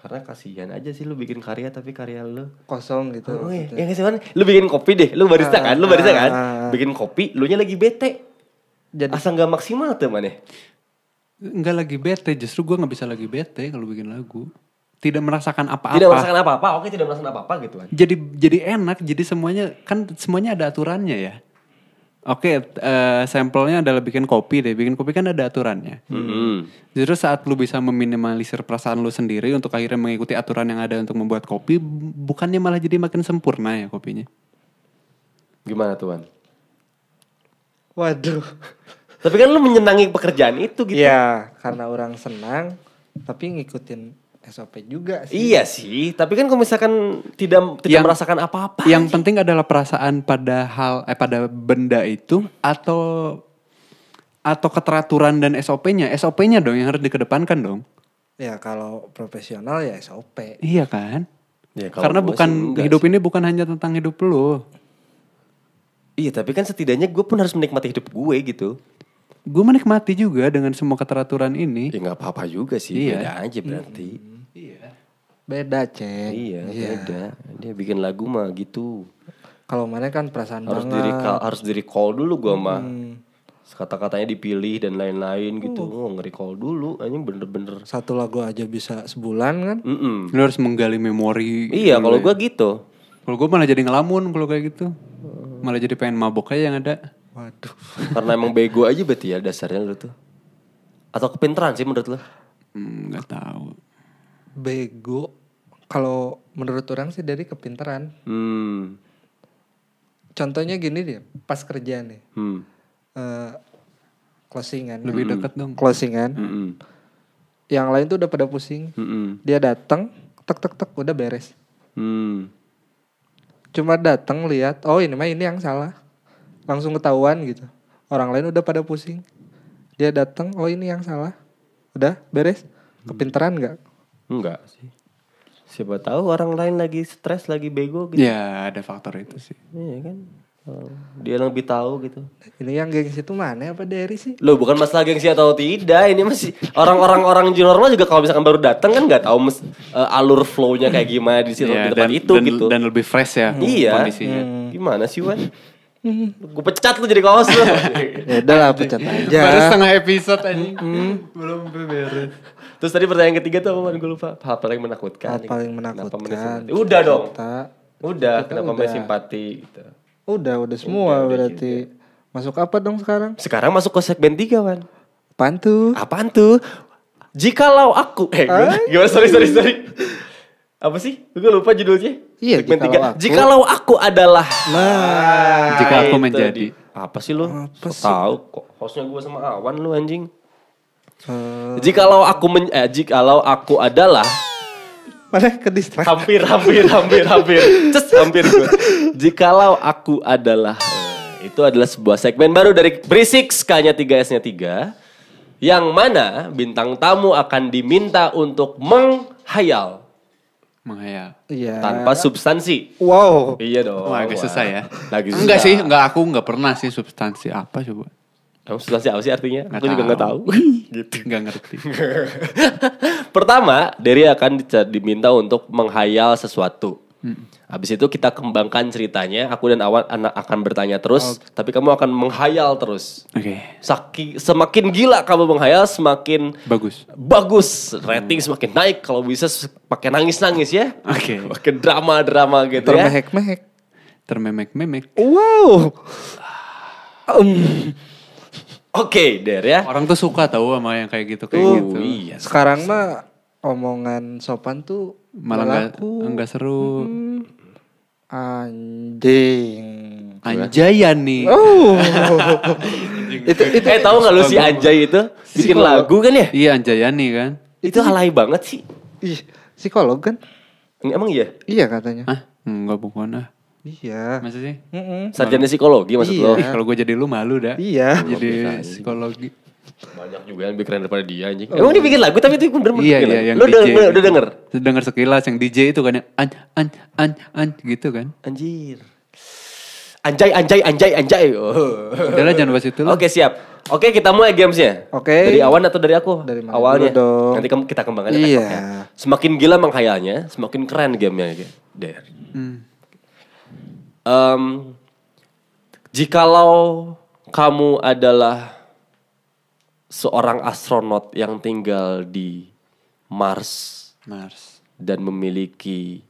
Karena kasihan aja sih lu bikin karya tapi karya lu Kosong gitu. Oh iya, yang Wan, lu bikin kopi deh, lu barista kan, lu barista kan, Ah. bikin kopi, lu nya lagi bete, Jadi asa nggak maksimal tuh mana? Enggak lagi bete, justru gue nggak bisa lagi bete kalau bikin lagu. Tidak merasakan apa-apa. Tidak merasakan apa-apa, oke tidak merasakan apa-apa gitu kan. Jadi jadi enak, jadi semuanya kan semuanya ada aturannya ya. Oke, eh, sampelnya adalah bikin kopi deh. Bikin kopi kan ada aturannya. Hmm. Justru saat lu bisa meminimalisir perasaan lu sendiri untuk akhirnya mengikuti aturan yang ada untuk membuat kopi, bukannya malah jadi makin sempurna ya kopinya. Gimana tuh Wan? waduh. Tapi kan lu menyenangi pekerjaan itu gitu. Iya, karena orang senang tapi ngikutin SOP juga sih. Iya sih, tapi kan kalau misalkan tidak tidak Yang- merasakan apa-apa. Yang penting adalah perasaan pada hal eh pada benda itu atau atau keteraturan dan SOP-nya. SOP-nya dong yang harus dikedepankan dong. Ya kalau profesional ya SOP. Iya kan? Ya, kalau Karena bukan sih hidup ini bukan hanya tentang hidup lu. Iya, tapi kan setidaknya gue pun harus menikmati hidup gue gitu. Gue menikmati juga dengan semua keteraturan ini. Ya nggak apa-apa juga sih, Iya. beda aja berarti. Beda, Cek. Iya, beda. Dia bikin lagu mah gitu. Kalau mana kan perasaan harus banget. di recall, harus di recall dulu gua mah. Hmm. Kata-katanya dipilih dan lain-lain gitu. Oh, nge-recall dulu. Anjing bener-bener. Satu lagu aja bisa sebulan kan? Mm-mm. Lu harus menggali memori. Iya, kalau ya. gua gitu. Kalau gue malah jadi ngelamun kalau kayak gitu. Malah jadi pengen mabok aja yang ada. Waduh. Karena emang bego aja berarti ya dasarnya lu tuh. Atau kepintaran sih menurut lu? Hmm, nggak tahu. Bego. Kalau menurut orang sih dari kepintaran. Hmm. Contohnya gini deh, pas kerja nih. Hmm. eh closingan. Lebih dekat dong. Closingan. Mm-mm. Yang lain tuh udah pada pusing. Mm-mm. Dia datang, tek tek tek udah beres. Hmm. Cuma datang lihat, oh ini mah ini yang salah. Langsung ketahuan gitu. Orang lain udah pada pusing. Dia datang, oh ini yang salah. Udah beres. Kepintaran nggak? Enggak sih. Siapa tahu orang lain lagi stres, lagi bego gitu. Ya ada faktor itu sih. Iya kan. Oh, Dia lebih tahu gitu. Ini yang gengsi itu mana apa dari sih? Loh bukan masalah gengsi atau tidak, ini masih orang-orang orang junior mah juga kalau misalkan baru datang kan nggak tahu mes, eh, alur flow-nya kayak gimana di situ Ya, di tempat dan, itu dan, gitu. dan lebih fresh ya iya. kondisinya. Gimana sih Wan? Gue pecat lu jadi kaos lu. Ya udah lah pecat aja. Baru setengah episode aja. Belum beres. Terus tadi pertanyaan ketiga tuh apa? Gue lupa. Hal paling menakutkan. Hal paling Kenapa menakutkan. menit simpati? Udah dong. Kita, Udah. Kita Kenapa udah. simpati gitu. udah udah semua Udah, udah berarti. Masuk apa dong sekarang? Sekarang masuk ke segmen 3 Wan. Apaan tuh? Apaan tuh? Jikalau aku eh gimana? sorry sorry sorry. Apa sih? Gue lupa judulnya. Iya, Segmen jikalau tiga. aku. Jikalau aku adalah Nah, Jika aku itu menjadi. di- apa sih lu? Apa So tahu kok hostnya gue sama Awan lu anjing. eh, Jikalau aku men eh, jikalau aku adalah mana ke distrak? hampir hampir hampir hampir Cus, hampir gue. Jikalau aku adalah eh, itu adalah sebuah segmen baru dari Berisik K-nya 3 S-nya 3 yang mana bintang tamu akan diminta untuk menghayal Menghayal. Iya. tanpa substansi. Wow. Iya dong. Wah, agak susah ya. Lagi susah. Enggak sih, enggak aku enggak pernah sih substansi apa coba. Emang substansi apa sih artinya? Nggak Aku juga nggak tahu. tahu. gitu. Enggak ngerti. Pertama, Derry akan diminta untuk menghayal sesuatu. Habis itu kita kembangkan ceritanya. Aku dan Awan anak akan bertanya terus, tapi kamu akan menghayal terus. Oke. Saki, semakin gila kamu menghayal, semakin Bagus. bagus. Rating semakin naik. Kalau bisa pakai nangis-nangis ya. Oke. Pakai drama-drama gitu ya. Termehek-mehek. Termemek-memek. Wow. Um, Oke, Der ya. Orang tuh suka tahu sama yang kayak gitu kayak Oh, gitu. iya. sekarang mah omongan sopan tuh Malah enggak seru. Anjing. Anjayan nih. Oh. itu itu eh tahu nggak lu si Anjay itu bikin Psikolog. lagu kan ya? Iya Anjayani kan. Itu halai banget sih. ih, psikolog kan? Emang iya? Iya katanya. Hah? Enggak bukan ah. Iya. Masa sih? Mm-mm. Sarjana psikologi maksud Iya. lo? Ih, kalau gue jadi lu malu dah. Iya. Jadi psikologi. Banyak juga yang lebih keren daripada dia anjing. Emang dia bikin lagu tapi itu bener bener Iya iya yang Lo udah, DJ. udah, udah denger? Dengar sekilas yang DJ itu kan yang an an an an gitu kan. Anjir. Anjay, anjay, anjay, anjay. Oh. Udah lah jangan bahas itu lah. Oke siap. Oke kita mulai gamesnya. Oke. Dari awan atau dari aku? Dari mana Awalnya. dong? Nanti kamu kita kembangkan. Iya. ya. Semakin gila menghayalnya, semakin keren gamenya. Der. Hmm. Em, jikalau kamu adalah seorang astronot yang tinggal di Mars Mars. dan memiliki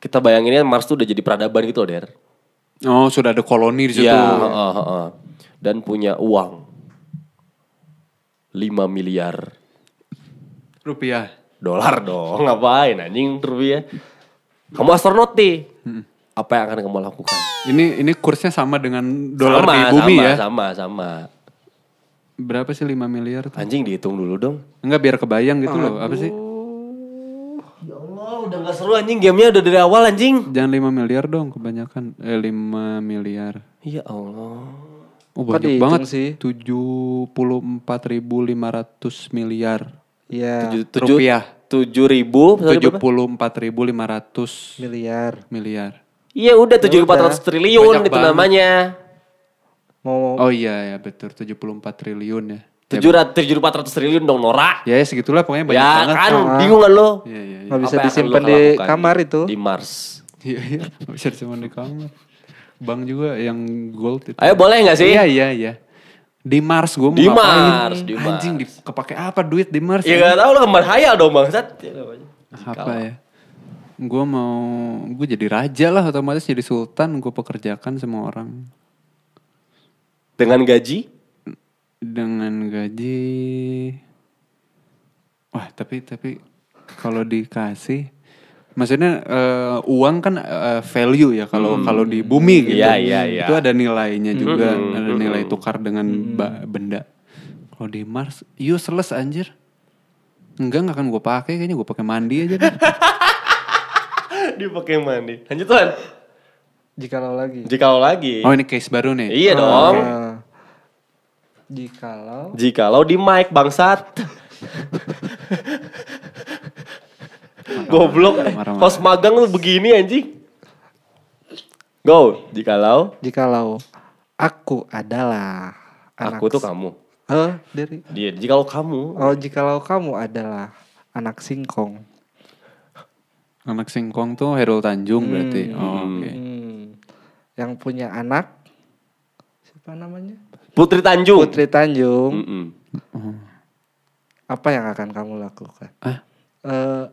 kita bayanginnya Mars tuh udah jadi peradaban gitu loh, Der. Oh sudah ada koloni di situ. Iya, heeh, heeh. dan punya uang 5 miliar Rupiah. dolar dong, ngapain anjing rupiah? Kamu astronot nih. Apa yang akan kamu lakukan? Ini ini kursnya sama dengan dolar sama, di bumi sama, ya. Sama, sama. Berapa sih 5 miliar tuh? Anjing dihitung dulu dong. Enggak biar kebayang gitu loh. Apa sih? Ya Allah, udah gak seru anjing gamenya udah dari awal anjing. Jangan 5 miliar dong kebanyakan. Eh 5 miliar. Ya Allah. Oh Kok banyak banget sih? 74.500 miliar Iya. Tujuh, tujuh, rupiah. Tujuh ribu. sorry, berapa? 74.500 Miliar. miliar. Iya udah tujuh ribu empat ratus triliun Banyak itu banget. namanya. Mau Oh iya ya betul 74 triliun ya. Tujuh ratus tujuh empat ratus triliun dong Nora. Ya, ya segitulah pokoknya banyak ya banget. kan, Ah. bingung kan lo? Iya iya iya. nggak bisa disimpan di kamar itu. Di Mars. Iya iya. Nggak bisa disimpan di kamar. Bank juga yang gold itu. Ayo boleh gak sih? Iya iya iya. Di Mars gue mau Di ngapain? Mars, di Anjing Mars. di, kepake apa duit di Mars? Ya gak tau lo kembar hayal dong bangsat. Ya, namanya. apa ya? gue mau gue jadi raja lah otomatis jadi sultan gue pekerjakan semua orang Dengan gaji? dengan gaji wah tapi tapi kalau dikasih maksudnya eh, uang kan eh, value ya kalau kalau di bumi gitu Iya, iya, iya. itu ada nilainya juga ada nilai tukar dengan ba- benda kalau di Mars useless anjir enggak nggak akan gue pakai kayaknya gue pakai mandi aja deh. Dipakai mandi. Lanjut Tuhan. Jikalau lagi. Jikalau lagi. oh ini case baru nih Iya dong. Nah, jikalau Jikalau di mic bangsat. Goblok. Host magang lu begini anjing. Go. Jikalau jikalau aku adalah anak aku tuh kamu. Eh, dari Dia jikalau kamu Oh, jikalau kamu adalah anak singkong. anak singkong tuh Herul Tanjung berarti oh, oke Hmm. Yang punya anak siapa namanya? Putri Tanjung. Putri Tanjung. Mm-mm. Apa yang akan kamu lakukan? ah Eh,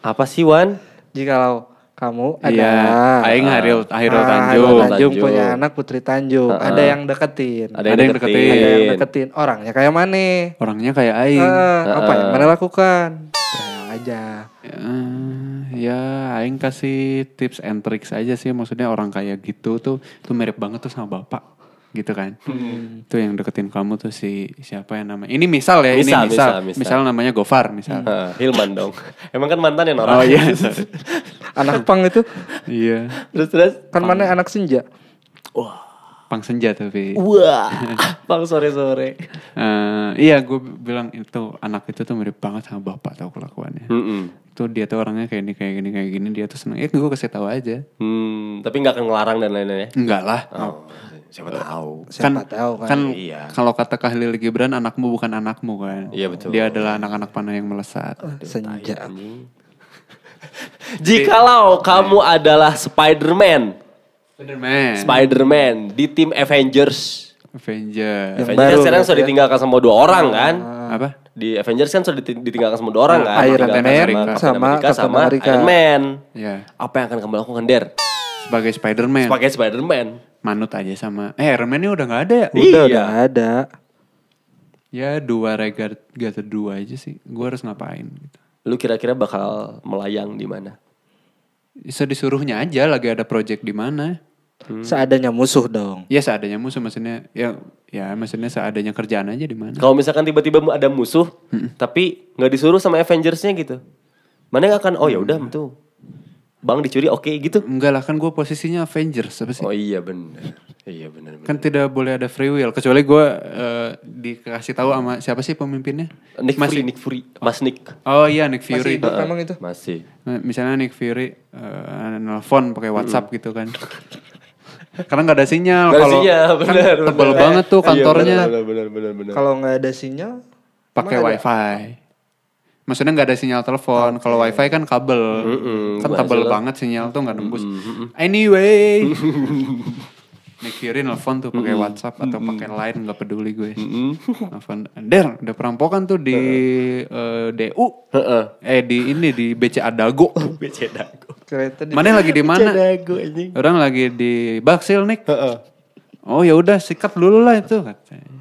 Apa sih Wan? jikalau kamu Iya, adalah Aing Haril Hairul Ah, Tanjung. Hairul Tanjung Tanjung. punya anak Putri Tanjung. Ah, Ada ah. yang deketin. Ada Ada yang yang deketin. deketin. Ada yang deketin. Orangnya kayak mana? Orangnya kayak Aing. Eh, apa Ah, yang ah. mana lakukan? Ya aja. Eh, ya, Aing kasih tips and tricks aja sih. Maksudnya orang kayak gitu tuh, tuh mirip banget tuh sama bapak, gitu kan? Tuh yang deketin kamu tuh si siapa yang namanya? Ini misal ya, Misal, ini misal, misal, misal, misal. namanya Gofar, misal. Hah, Hilman dong. Emang kan mantan ya Nora? Oh iya, Anak pang itu iya. terus terus. kan mana anak senja. Pang senja tapi. Wah. Bang sore sore. Eh, iya, gue bilang itu anak itu tuh mirip banget sama bapak tau kelakuannya. Tuh dia tuh orangnya kayak ini kayak gini kayak gini dia tuh seneng. Eh gue kasih tahu aja. Hmm, tapi nggak akan ngelarang dan lain-lain ya. Enggak lah. Oh, siapa tahu. Siapa tahu kan. kan Iya. kalau kata Kahlil Gibran anakmu bukan anakmu kan. Iya, betul. Dia adalah anak-anak panah yang melesat. senja. Jikalau kamu adalah Spider-Man, Spiderman. Spider-Man di tim Avengers. Avenger. Yang Avengers kan baru sekarang sudah ya. ditinggalkan sama dua orang kan? Apa? Di Avengers kan sudah diti- ditinggalkan sama dua orang kan? Iron Man Captain sama America Captain sama America. Iron Man. Ya, Apa yang akan kamu lakukan Der? sebagai Spiderman. Sebagai Spider-Man. Manut aja sama. Eh Iron Man ini udah nggak ada ya? Udah Iya. udah ada. Ya dua regar gata dua aja sih. Gue harus ngapain gitu. Lu kira-kira bakal melayang di mana? Bisa disuruhnya aja lagi ada project di mana. Seadanya musuh dong. Ya seadanya musuh maksudnya ya ya maksudnya seadanya kerjaan aja di mana. Kalau misalkan tiba-tiba ada musuh, tapi nggak disuruh sama Avengersnya gitu, mana yang akan oh ya udah tuh, bang dicuri oke gitu. Enggak lah kan gue posisinya Avengers apa sih? Oh iya benar, iya benar. Kan tidak boleh ada free will kecuali gue eh, dikasih tahu sama siapa sih pemimpinnya? Nick Mas- Fury, Nick Fury, Mas Nick. Oh iya Nick Masih Fury. memang itu. Masih. Misalnya Nick Fury eh, nelfon pakai WhatsApp gitu kan. Karena nggak ada sinyal. Nggak ada Kalau sinyal, kan benar, tebel benar. banget tuh Iya, kantornya. Kalau nggak ada sinyal, pakai wifi. Maksudnya nggak ada sinyal telepon. Kalau wifi kan kabel, kan nggak tebel jelas. banget sinyal tuh nggak nembus. Anyway, Nick Fury nelfon tuh pakai WhatsApp atau pakai Line nggak peduli gue. Nelfon, Der, ada perampokan tuh di eh, DU. Heeh. Eh di ini di BCA Dago. BC Dago. Kereta di Mana lagi di mana? Orang lagi di Baksil Nick. Heeh. Oh ya udah sikat dulu lah itu katanya.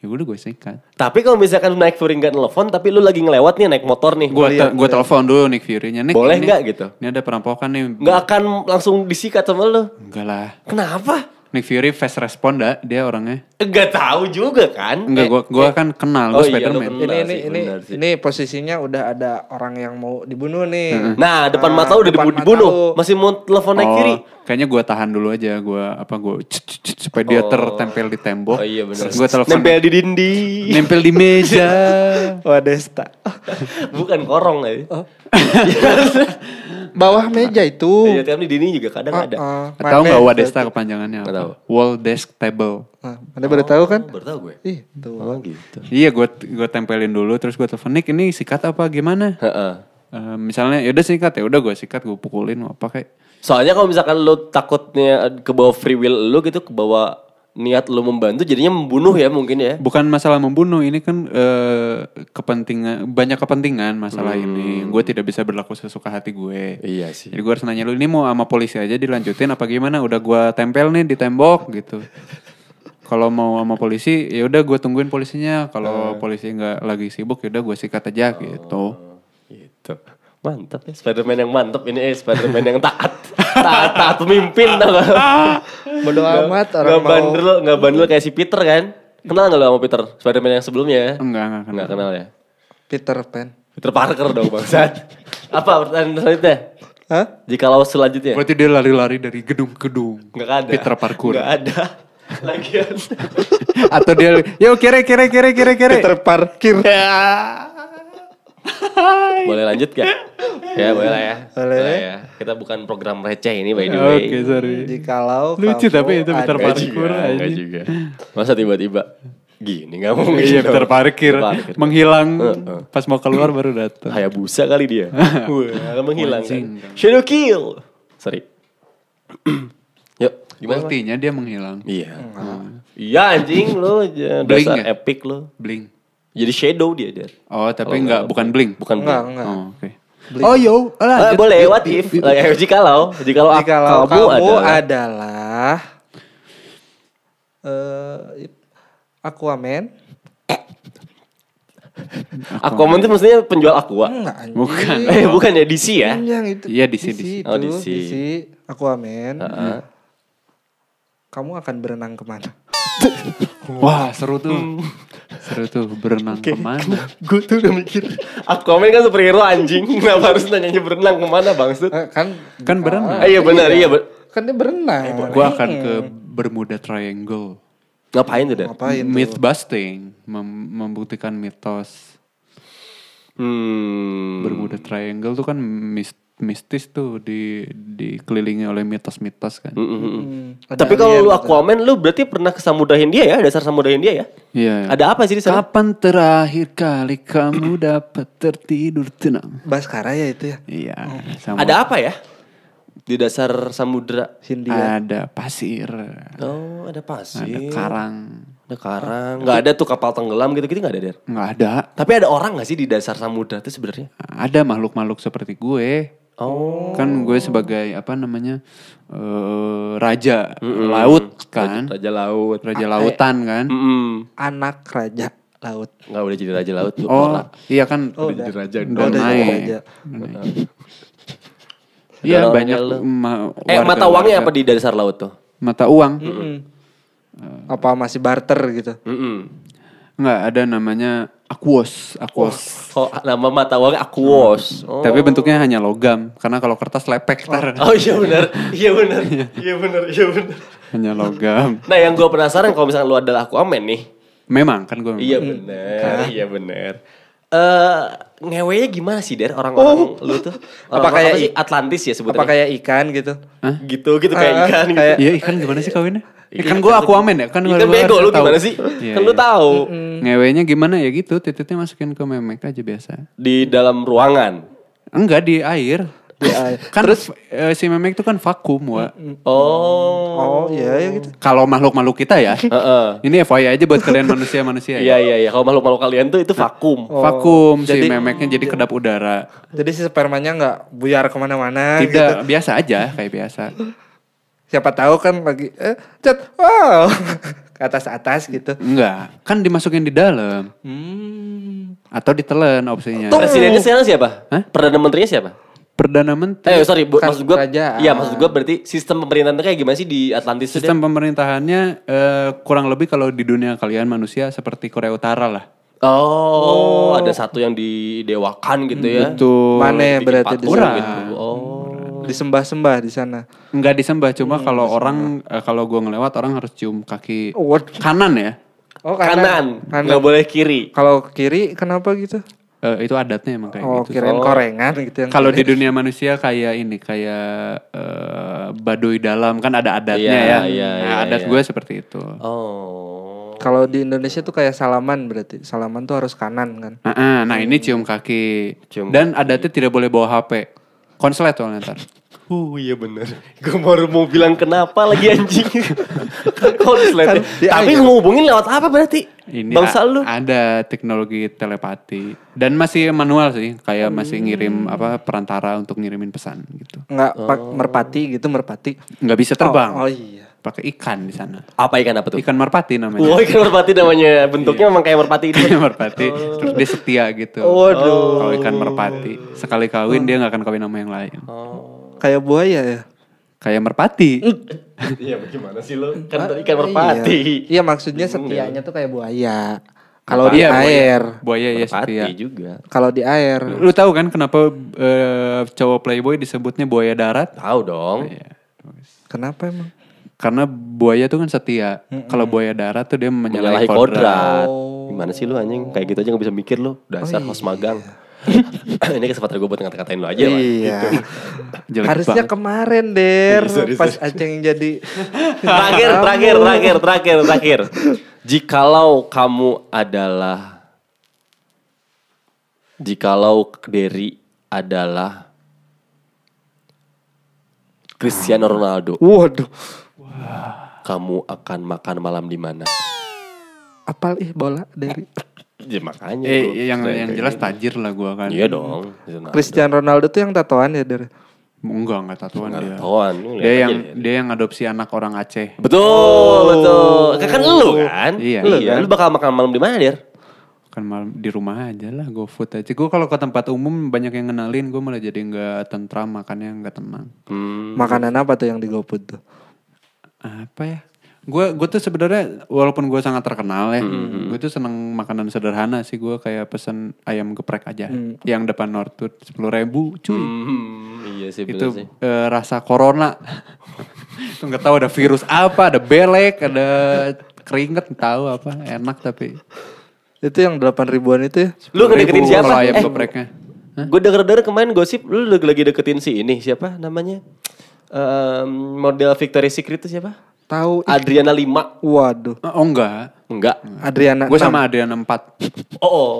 Ya udah gue sikat. Tapi kalau misalkan naik Fury nggak nelfon, tapi lu lagi ngelewat nih naik motor nih, Gue gue telepon dulu Nick Fury-nya. Nick, Boleh nggak gitu? Ini ada perampokan nih. nggak akan langsung disikat sama lu. Enggak lah. Kenapa? Nick Fury fast respon dah dia orangnya. Enggak tahu juga kan. Enggak, Eh, gua gua eh, kan kenal, Oh gua iya, lu Spiderman. kenal. ini Benar ini sih, ini sih. ini posisinya udah ada orang yang mau dibunuh nih. Nah, depan Ah, mata udah depan dibu- mata dibunuh. lu. Masih mau telepon Oh, Fury. kayaknya gua tahan dulu aja, gua apa gua cet, cet, cet, supaya dia Oh. tertempel di tembok. Oh iya benar. Gua telepon Nempel di dinding. nempel di meja. Wah Desta. Bukan korong ya. Bawah meja itu. Iya, tiap di dinding juga kadang ada. Ah, ah. Tahu nggak Wadesta kepanjangannya tahu. apa? Wall desk table. Ah, Mana baru tahu kan? Baru tahu gue. Ih, tuh. Oh gitu. Iya, gua gua tempelin dulu terus gua telepon Nick ini sikat apa gimana? Heeh. Eh, misalnya ya udah sikat ya udah gua sikat gua pukulin apa kayak Soalnya kalau misalkan lu takutnya ke bawah free will lu gitu ke bawah niat lu membantu jadinya membunuh ya mungkin ya. Bukan masalah membunuh, ini kan eh, kepentingan banyak kepentingan masalah ini. Gue tidak bisa berlaku sesuka hati gue. Iya sih. Jadi gue harus nanya lu ini mau sama polisi aja dilanjutin apa gimana? Udah gue tempel nih di tembok gitu. Kalau mau sama polisi, ya udah gue tungguin polisinya. Kalau polisi nggak lagi sibuk, ya udah gue sikat aja gitu. Gitu. Mantap ya Spiderman yang mantap ini eh Spiderman yang taat. taat taat pemimpin tau gak? Bodo amat orang Nggak mau bandel, nggak bandel kayak si Peter kan? Kenal nggak lo sama Peter? Spiderman yang sebelumnya? Enggak, enggak kenal. Nggak kenal ya? Peter Pan. Peter Parker dong bangsat. Apa pertanyaan selanjutnya? Hah? Jika lawas selanjutnya? Berarti dia lari-lari dari gedung ke gedung. Nggak ada. Peter Parkour. Nggak ada. Lagian. Atau dia, yo kere kere kere kere kere. Peter Parkir. boleh lanjut gak? Ya boleh lah ya. Boleh. ya. Kita bukan program receh ini by the way. Oke, sorry. Jikalau Lucu kamu tapi itu Peter Parkour aja. juga. Masa tiba-tiba gini nggak mungkin. Iya. Peter Parkir Parkir. menghilang pas mau keluar baru datang. Hayabusa kali dia. Wah, menghilang kan. Shadow kill. Sorry. Yuk, gimana? Bang? Ultinya dia menghilang. Iya. Iya anjing lo dasar ya? epic lo. Blink. Jadi shadow dia dia. Oh tapi enggak nggak- bukan blink. Bukan Enggak, blink. enggak. Oh oke. Oh yo, Ah, lanjut. boleh, what if? Eh, jikalau, jikalau, Jikalau kamu, kamu, adalah, adalah eh Aquaman. Aquaman itu maksudnya penjual aqua. Enggak. Bukan. Eh, bukan ya DC ya? Yang itu. Iya, DC, DC. itu, Oh, DC. DC. Aquaman. Heeh. Kamu akan berenang ke mana? Wah seru tuh. Seru tuh berenang ke mana? Gue tuh udah mikir Aquaman kan superhero anjing Kenapa harus nanyanya berenang ke mana bangsat Eh, kan Kan berenang. Ah, Iya benar iya be- kan dia berenang. Gue akan ke Bermuda Triangle. Ngapain tuh dah? Ngapain tuh? Myth busting, mem- membuktikan mitos. Hmm Bermuda Triangle tuh kan mis- mistis tuh di dikelilingi oleh mitos-mitos kan. Hmm, ada Tapi kalau lu. Aquaman Lu berarti pernah ke Samudra Hindia ya Dasar Samudra Hindia ya Iya. Ada apa sih di sana? Kapan terakhir kali kamu dapat tertidur tenang? Baskara ya itu ya. Iya. sama- Ada apa ya? Di dasar samudra Hindia. Ada pasir, Oh ada pasir ada karang. Ada karang Gak ada tuh kapal tenggelam gitu-gitu gak ada Der Nggak ada. Tapi ada orang gak sih di dasar samudra itu sebenarnya? Ada makhluk-makhluk seperti gue. Oh Kan gue sebagai apa namanya eh, raja laut kan, Raja laut raja lautan kan. Mm-mm. Anak raja laut. Nggak udah jadi raja laut tuh Oh orang. iya kan, Oh, Udah jadi raja udah udah jadi naik. raja. Iya banyak lu. ma- Eh warga- mata uangnya warga- apa di dasar laut tuh? Mata uang. Mm-mm. Apa masih barter gitu? Mm-mm. Nggak ada namanya aquos, aquos. Oh nama mata uangnya aquos. Oh. Tapi bentuknya hanya logam karena kalau kertas lepek tar. Oh iya benar, iya benar, iya benar, iya benar. hanya logam. Nah yang gue penasaran kalau misalnya lu adalah Aquaman nih, Memang kan gue. iya benar, iya benar. Eh ngewenya gimana sih der orang-orang lu tuh? Orang Apa kayak sih Atlantis ya sebutnya? Apa kayak ikan gitu? gitu gitu kayak Ah, ikan gitu. kayak- Iya ikan gimana sih kawinnya? Ikan gue aquaman ya kan Ikan gua bego lu tahu. gimana sih? Iya, kan lu iya. tahu Ngewenya gimana ya gitu, tititnya masukin ke memek aja biasa. di dalam ruangan. Enggak di air. Air. Kan eh, si memek itu kan vakum, wa. Oh. Oh iya ya gitu. Kalau makhluk-makhluk kita ya. Heeh. Ini FYI aja buat kalian manusia-manusia Iya ya. iya iya. Kalau makhluk-makhluk kalian tuh itu vakum. Vakum si jadi- memeknya jadi kedap udara. Jadi si spermanya nggak buyar ke mana-mana gitu. Tidak biasa aja kayak biasa. Siapa tahu kan lagi eh cat wow ke atas atas gitu. Enggak, kan dimasukin di dalam Hmm. atau ditelan opsinya. Presidennya sekarang siapa? Hah? Perdana menterinya siapa? Perdana Menteri Eh sorry, bu, maksud gue, iya maksud gue berarti sistem pemerintahan kayak gimana sih di Atlantis itu? sistem pemerintahannya eh, kurang lebih kalau di dunia kalian manusia seperti Korea Utara lah. Oh, ada satu yang didewakan gitu ya? Betul. Mana Bikin berarti di sana? gitu. Oh, Disembah-sembah di sana. Enggak disembah cuma kalau orang eh, kalau gua ngelewat orang harus cium kaki What? kanan ya. Oh kanan, kanan. nggak boleh kiri. Kalau kiri kenapa gitu? Eh, itu adatnya emang kayak Oh gitu. kirain korengan gitu yang Kalau di dunia manusia kayak ini kayak eh, baduy dalam kan ada adatnya Iya, ya. iya, nah, iya, adat iya. gue seperti itu. Oh, Kalau di Indonesia tuh kayak salaman berarti. Salaman tuh harus kanan kan. Nah, ah, nah ini cium kaki. Cium Dan adatnya tidak boleh bawa HP. Konslet soalnya ntar. Oh iya bener. Gue baru mau bilang kenapa lagi anjing. Konslet. Kan di Tapi air. ngehubungin lewat apa berarti? Ini Bangsa lu. ada teknologi telepati dan masih manual sih, kayak masih ngirim apa perantara untuk ngirimin pesan gitu. Nggak pak merpati gitu merpati. Nggak bisa terbang. Oh, oh iya. Pakai ikan di sana. Apa ikan apa tuh? Ikan merpati namanya. Oh ikan merpati namanya. Bentuknya memang kayak merpati itu. Ikan merpati. Terus dia setia gitu. Waduh. Kalau ikan merpati sekali kawin dia nggak akan kawin sama yang lain. Kayak buaya ya. Kayak merpati. Iya bagaimana sih lo? Kan tadi ikan merpati. Iya, iya maksudnya setianya tuh kayak buaya. Kalau di Iya, buaya. air. Buaya ya setia. juga. Kalau di air. Lu tahu kan kenapa eh, cowok playboy disebutnya buaya darat? Tahu dong. Iya. Kenapa emang? Karena buaya tuh kan setia. Kalau buaya darat tuh dia Menyalahi menyalahi, kodrat. kodrat. Oh. Gimana sih lu anjing? Kayak gitu aja gak bisa mikir lu. Dasar iya. host magang. Ini kesempatan gue buat ngata-katain lu aja lah. Iya. Jelek Harusnya banget. kemarin Der Iya, sorry, pas Aceng jadi terakhir, terakhir, terakhir, terakhir, terakhir. Jikalau kamu adalah, jikalau Derry adalah Cristiano Ronaldo, Waduh. kamu akan makan malam di mana? Apal ih bola dari Ya makanya. Eh, yang Kayak yang gitu. jelas tajir lah gua kan. Iya dong. Ronaldo. Cristiano Ronaldo tuh yang tatoan ya Der. Enggak, enggak tatuan dia. lihat Dia aja yang deh. dia yang adopsi anak orang Aceh. Betul, betul. Kan, kan lu kan? Iya. Lu, kan? lu bakal makan malam di mana, Der? Kan malam di rumah aja lah, go food aja. Gue kalau ke tempat umum banyak yang ngenalin, gue malah jadi nggak tentram, makannya nggak tenang. Hmm. Makanan apa tuh yang di GoFood tuh? Apa ya? Gue gue tuh sebenarnya walaupun gue sangat terkenal ya, Hmm, gue tuh seneng makanan sederhana sih. Gue kayak pesen ayam geprek aja, Hmm. yang depan Northwood sepuluh ribu, cuy. Hmm, iya sih bener itu sih. eh, rasa corona. itu nggak tahu ada virus apa, ada belek, ada keringet, tahu apa, enak tapi. Itu yang 8 ribuan itu ya? Lu ngedeketin Ribu siapa? Kalau ayam Eh, gepreknya. Gue denger-denger kemarin gosip lu lagi deketin si ini siapa namanya? Em, model Victoria's Secret itu siapa? Tahu. Adriana 5. Waduh. Oh enggak, Enggak. Adriana. gue sama 6. Adriana 4 Oh, oh.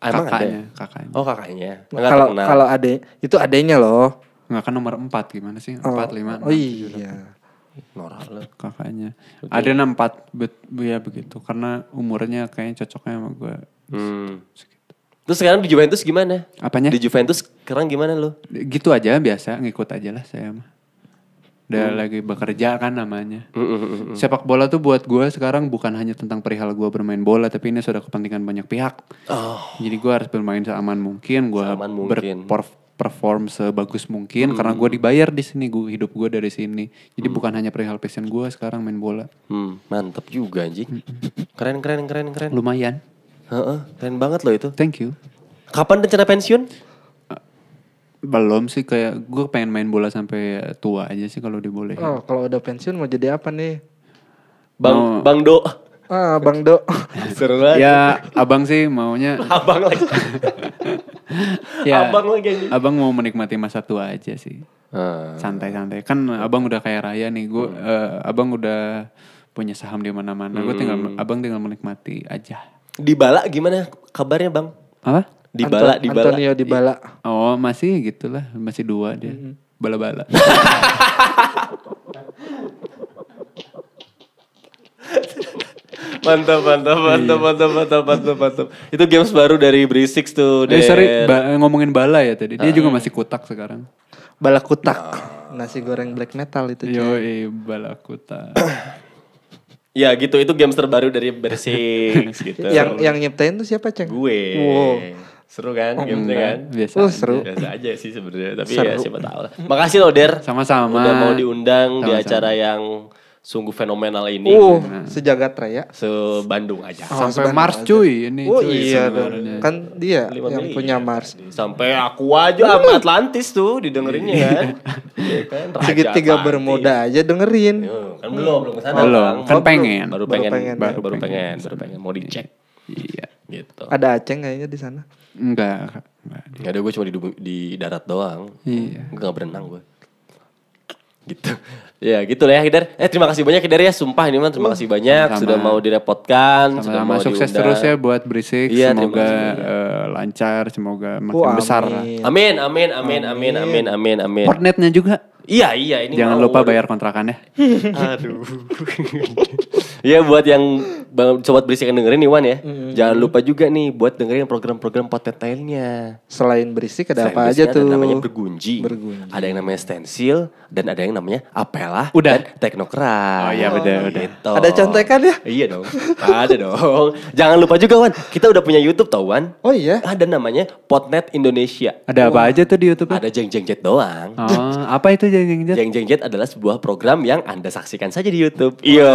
Emang kakaknya, ada? kakaknya. Oh kakaknya. Enggak Kalau kalau ade itu adenya loh. Enggak kan nomor 4 gimana sih? 4, 5, Oh iya. Norak lu. kakaknya. Adriana 4, bet, ya begitu. Karena umurnya kayaknya cocoknya sama gue. Hmm. Terus sekarang di Juventus gimana? Apanya? Di Juventus sekarang gimana lu? Gitu aja biasa, ngikut aja lah saya mah. Udah lagi bekerja kan namanya. Hmm, hmm, hmm, hmm. Sepak bola tuh buat gue sekarang bukan hanya tentang perihal gue bermain bola, tapi ini sudah kepentingan banyak pihak. Oh. Jadi gue harus bermain seaman mungkin, gue berperform sebagus mungkin karena gue dibayar di sini, gue hidup gue dari sini. Jadi bukan hanya perihal passion gue sekarang main bola. Hmm, mantep juga anjing. Keren keren keren keren. Lumayan. Heeh, keren banget loh itu. Thank you. Kapan rencana pensiun? Belum sih kayak gue pengen main bola sampai tua aja sih kalau dibolehin. Oh, kalau udah pensiun mau jadi apa nih? Bang Bang Do. Ah, Bang Do. Seru banget. Ya abang sih maunya Abang lagi. ya Abang lagi abang mau menikmati masa tua aja sih. Ah. Santai-santai. Kan abang udah kaya raya nih. Gue abang udah punya saham di mana-mana. Gue tinggal abang tinggal menikmati aja. Di Bala gimana kabarnya Bang? Apa? Di Bala, Anto- di Bala. Antonio di Bala. Oh masih gitulah, masih dua dia. Bala-bala. Mantap, mantap, mantap, mantap, mantap, mantap, mantap. Itu games baru dari Brisix tuh. Eh sorry, ba- ngomongin bala ya tadi. Dia juga masih kutak sekarang. Bala kutak. Nasi goreng black metal itu. Yo, bala kutak. Ya gitu, itu games terbaru dari Brisix gitu. Yang yang nyiptain tuh siapa, Ceng? gue. Wow. Seru kan gamesnya kan? Biasa. Oh, aja. seru. Biasa aja sih sebenarnya, tapi ya siapa tahu lah. Makasih loh Der. Sama-sama. Udah mau diundang di Sama-sama. acara yang sungguh fenomenal ini. Uh, sejagat raya. Se Bandung aja. Sampai Mars cuy ini. Oh cuy, iya sebenarnya. dong. Kan dia Lima yang punya Mars. Sampai aku aja sama Atlantis tuh didengerinnya kan. Iya kan? Raja Segitiga Atlantis. Bermuda aja dengerin. Yo, kan belum belum ke sana Belum, Bang. kan Oh, belum. pengen. Baru Baru pengen, pengen, baru, ya. baru pengen, baru pengen mau dicek Iya. gitu. Ada Aceng kayaknya di sana. Enggak. enggak. Gak ada gue cuma di, di darat doang. Iya. Gue gak berenang gue. gitu. Ya gitu lah ya Hidar. Eh terima kasih banyak Hidar ya. Sumpah ini mah terima kasih banyak sama-sama. sudah mau direpotkan, sudah Sama-sama mau sukses diundang. terus ya buat berisik. Iya, terima semoga eh, lancar, semoga makin Wah, besar lah. Amin, amin, amin, amin, amin, amin, amin. Portnetnya juga. Iya, iya ini Jangan mau. lupa bayar kontrakannya. Aduh. Iya buat yang bang- sobat berisik yang dengerin nih Wan ya. Jangan lupa juga nih buat dengerin program-program podcast lainnya. Selain berisik ada Selain apa aja ada tuh? namanya bergunji. Bergunji. Ada yang namanya stensil dan ada yang namanya apelah Udah. dan teknokrat. Oh iya, udah, udah. Gitu. Ada contekan ya? Iya dong. ada dong. Jangan lupa juga Wan, kita udah punya YouTube tau Wan. Oh iya. Ada namanya Potnet Indonesia. Ada apa aja tuh di YouTube? Ada jeng jeng jet doang. Oh, apa itu jeng jeng jeng? Jeng Jeng Jet adalah sebuah program yang Anda saksikan saja di YouTube. Iya,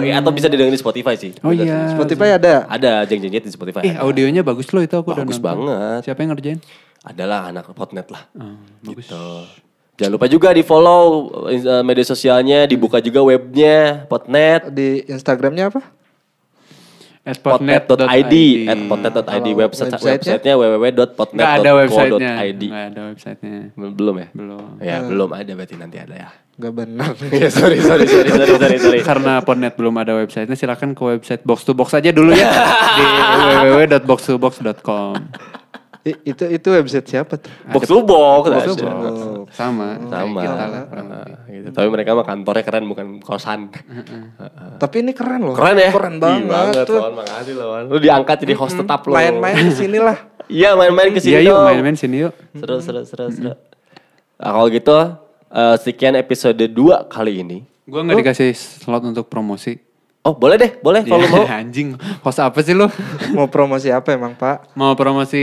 iya, atau bisa didengar di Spotify sih. Oh iya. Spotify ada. Ada Jeng Jeng Jet di Spotify. Eh, audionya bagus loh itu aku udah Bagus nonton. banget. Siapa yang ngerjain? Adalah anak Potnet lah. Oh, bagus. Gitu. Jangan lupa juga di follow uh, media sosialnya, dibuka juga webnya Potnet. Di Instagramnya apa? Potnet.id at potnet.id website website-nya? www.potnet.co.id Nggak ada websitenya. Nggak ada websitenya. belum ya Belum. ya belum ada berarti nanti ada ya Gak benar. ya sorry sorry sorry sorry sorry sorry Karena Podnet belum ada websitenya, silakan ke website box to box aja dulu ya di www.boxtobox.com. I- itu itu website siapa tuh? box to box Box box. Sama. sama kita lah, kurang Gitu. tapi mereka mah kantornya keren bukan kosan Tapi ini keren loh. keren ya Keren Ih, banget, tuh. Wan. makasih loh Wan. lu diangkat jadi host tetap lo Main-main di sini lah. iya main-main ke Iya sini yuk dong. main-main sini yuk. seru seru seru seru nah, kalau gitu eh, sekian episode 2 kali ini Gue nggak dikasih slot untuk promosi. oh boleh deh boleh kalau Ya, mau anjing, host apa sih lu? Mau promosi apa emang Pak? Mau promosi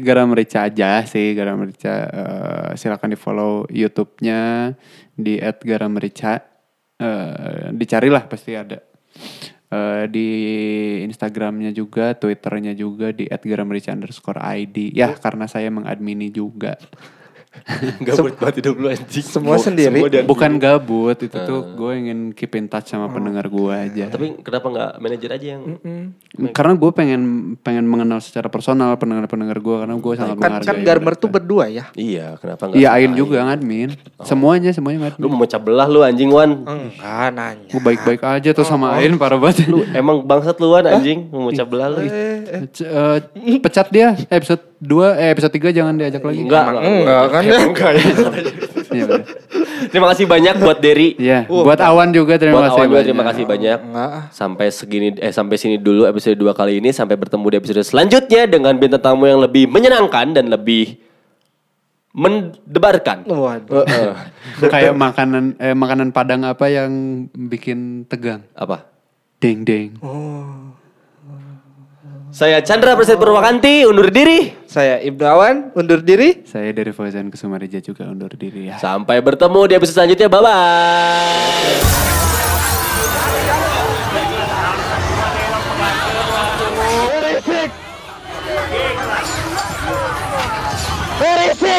Garam Merica aja sih, Garam Merica. eh, silakan di follow YouTube-nya di @garamerica. Eh, dicarilah pasti ada. Eh, di Instagramnya juga, Twitternya juga di @garamerica underscore ID. Ya karena saya mengadmini juga. Gabut banget hidup lu anjing Semua sendiri? semua diadmin. Bukan gabut itu tuh gue ingin keep in touch sama pendengar gue aja. Tapi kenapa nggak manajer aja yang Karena gue pengen pengen mengenal secara personal pendengar-pendengar gue karena gue sangat Kan menghargai. kan Garmer mereka. tuh berdua ya. Iya, kenapa nggak? Iya Ain juga ngadmin. Semuanya semuanya Lu ngadmin. mau mecah belah lu anjing Wan. Enggak nanya. Gue baik-baik aja tuh sama Ain parah banget. Lu emang bangsat lu Wan anjing, mau belah lu. Eh, pecat dia episode 2 eh episode 3 jangan diajak lagi. Enggak, Enggak kan ya? enggak ya. Iya. Terima kasih banyak buat Derry. Iya, buat Awan juga terima buat kasih Awan juga banyak. terima kasih banyak. Enggak. Sampai segini eh sampai sini dulu episode 2 kali ini sampai bertemu di episode selanjutnya dengan bintang tamu yang lebih menyenangkan dan lebih mendebarkan. Waduh. Heeh. Kayak makanan eh makanan Padang apa yang bikin tegang? Apa? Deng deng. Saya Chandra Perset Purwakanti undur diri. Saya Ibnu Awan undur diri. Saya dari Fauzan Kusumareja juga undur diri ya. Sampai bertemu di episode selanjutnya. Bye bye. Berisik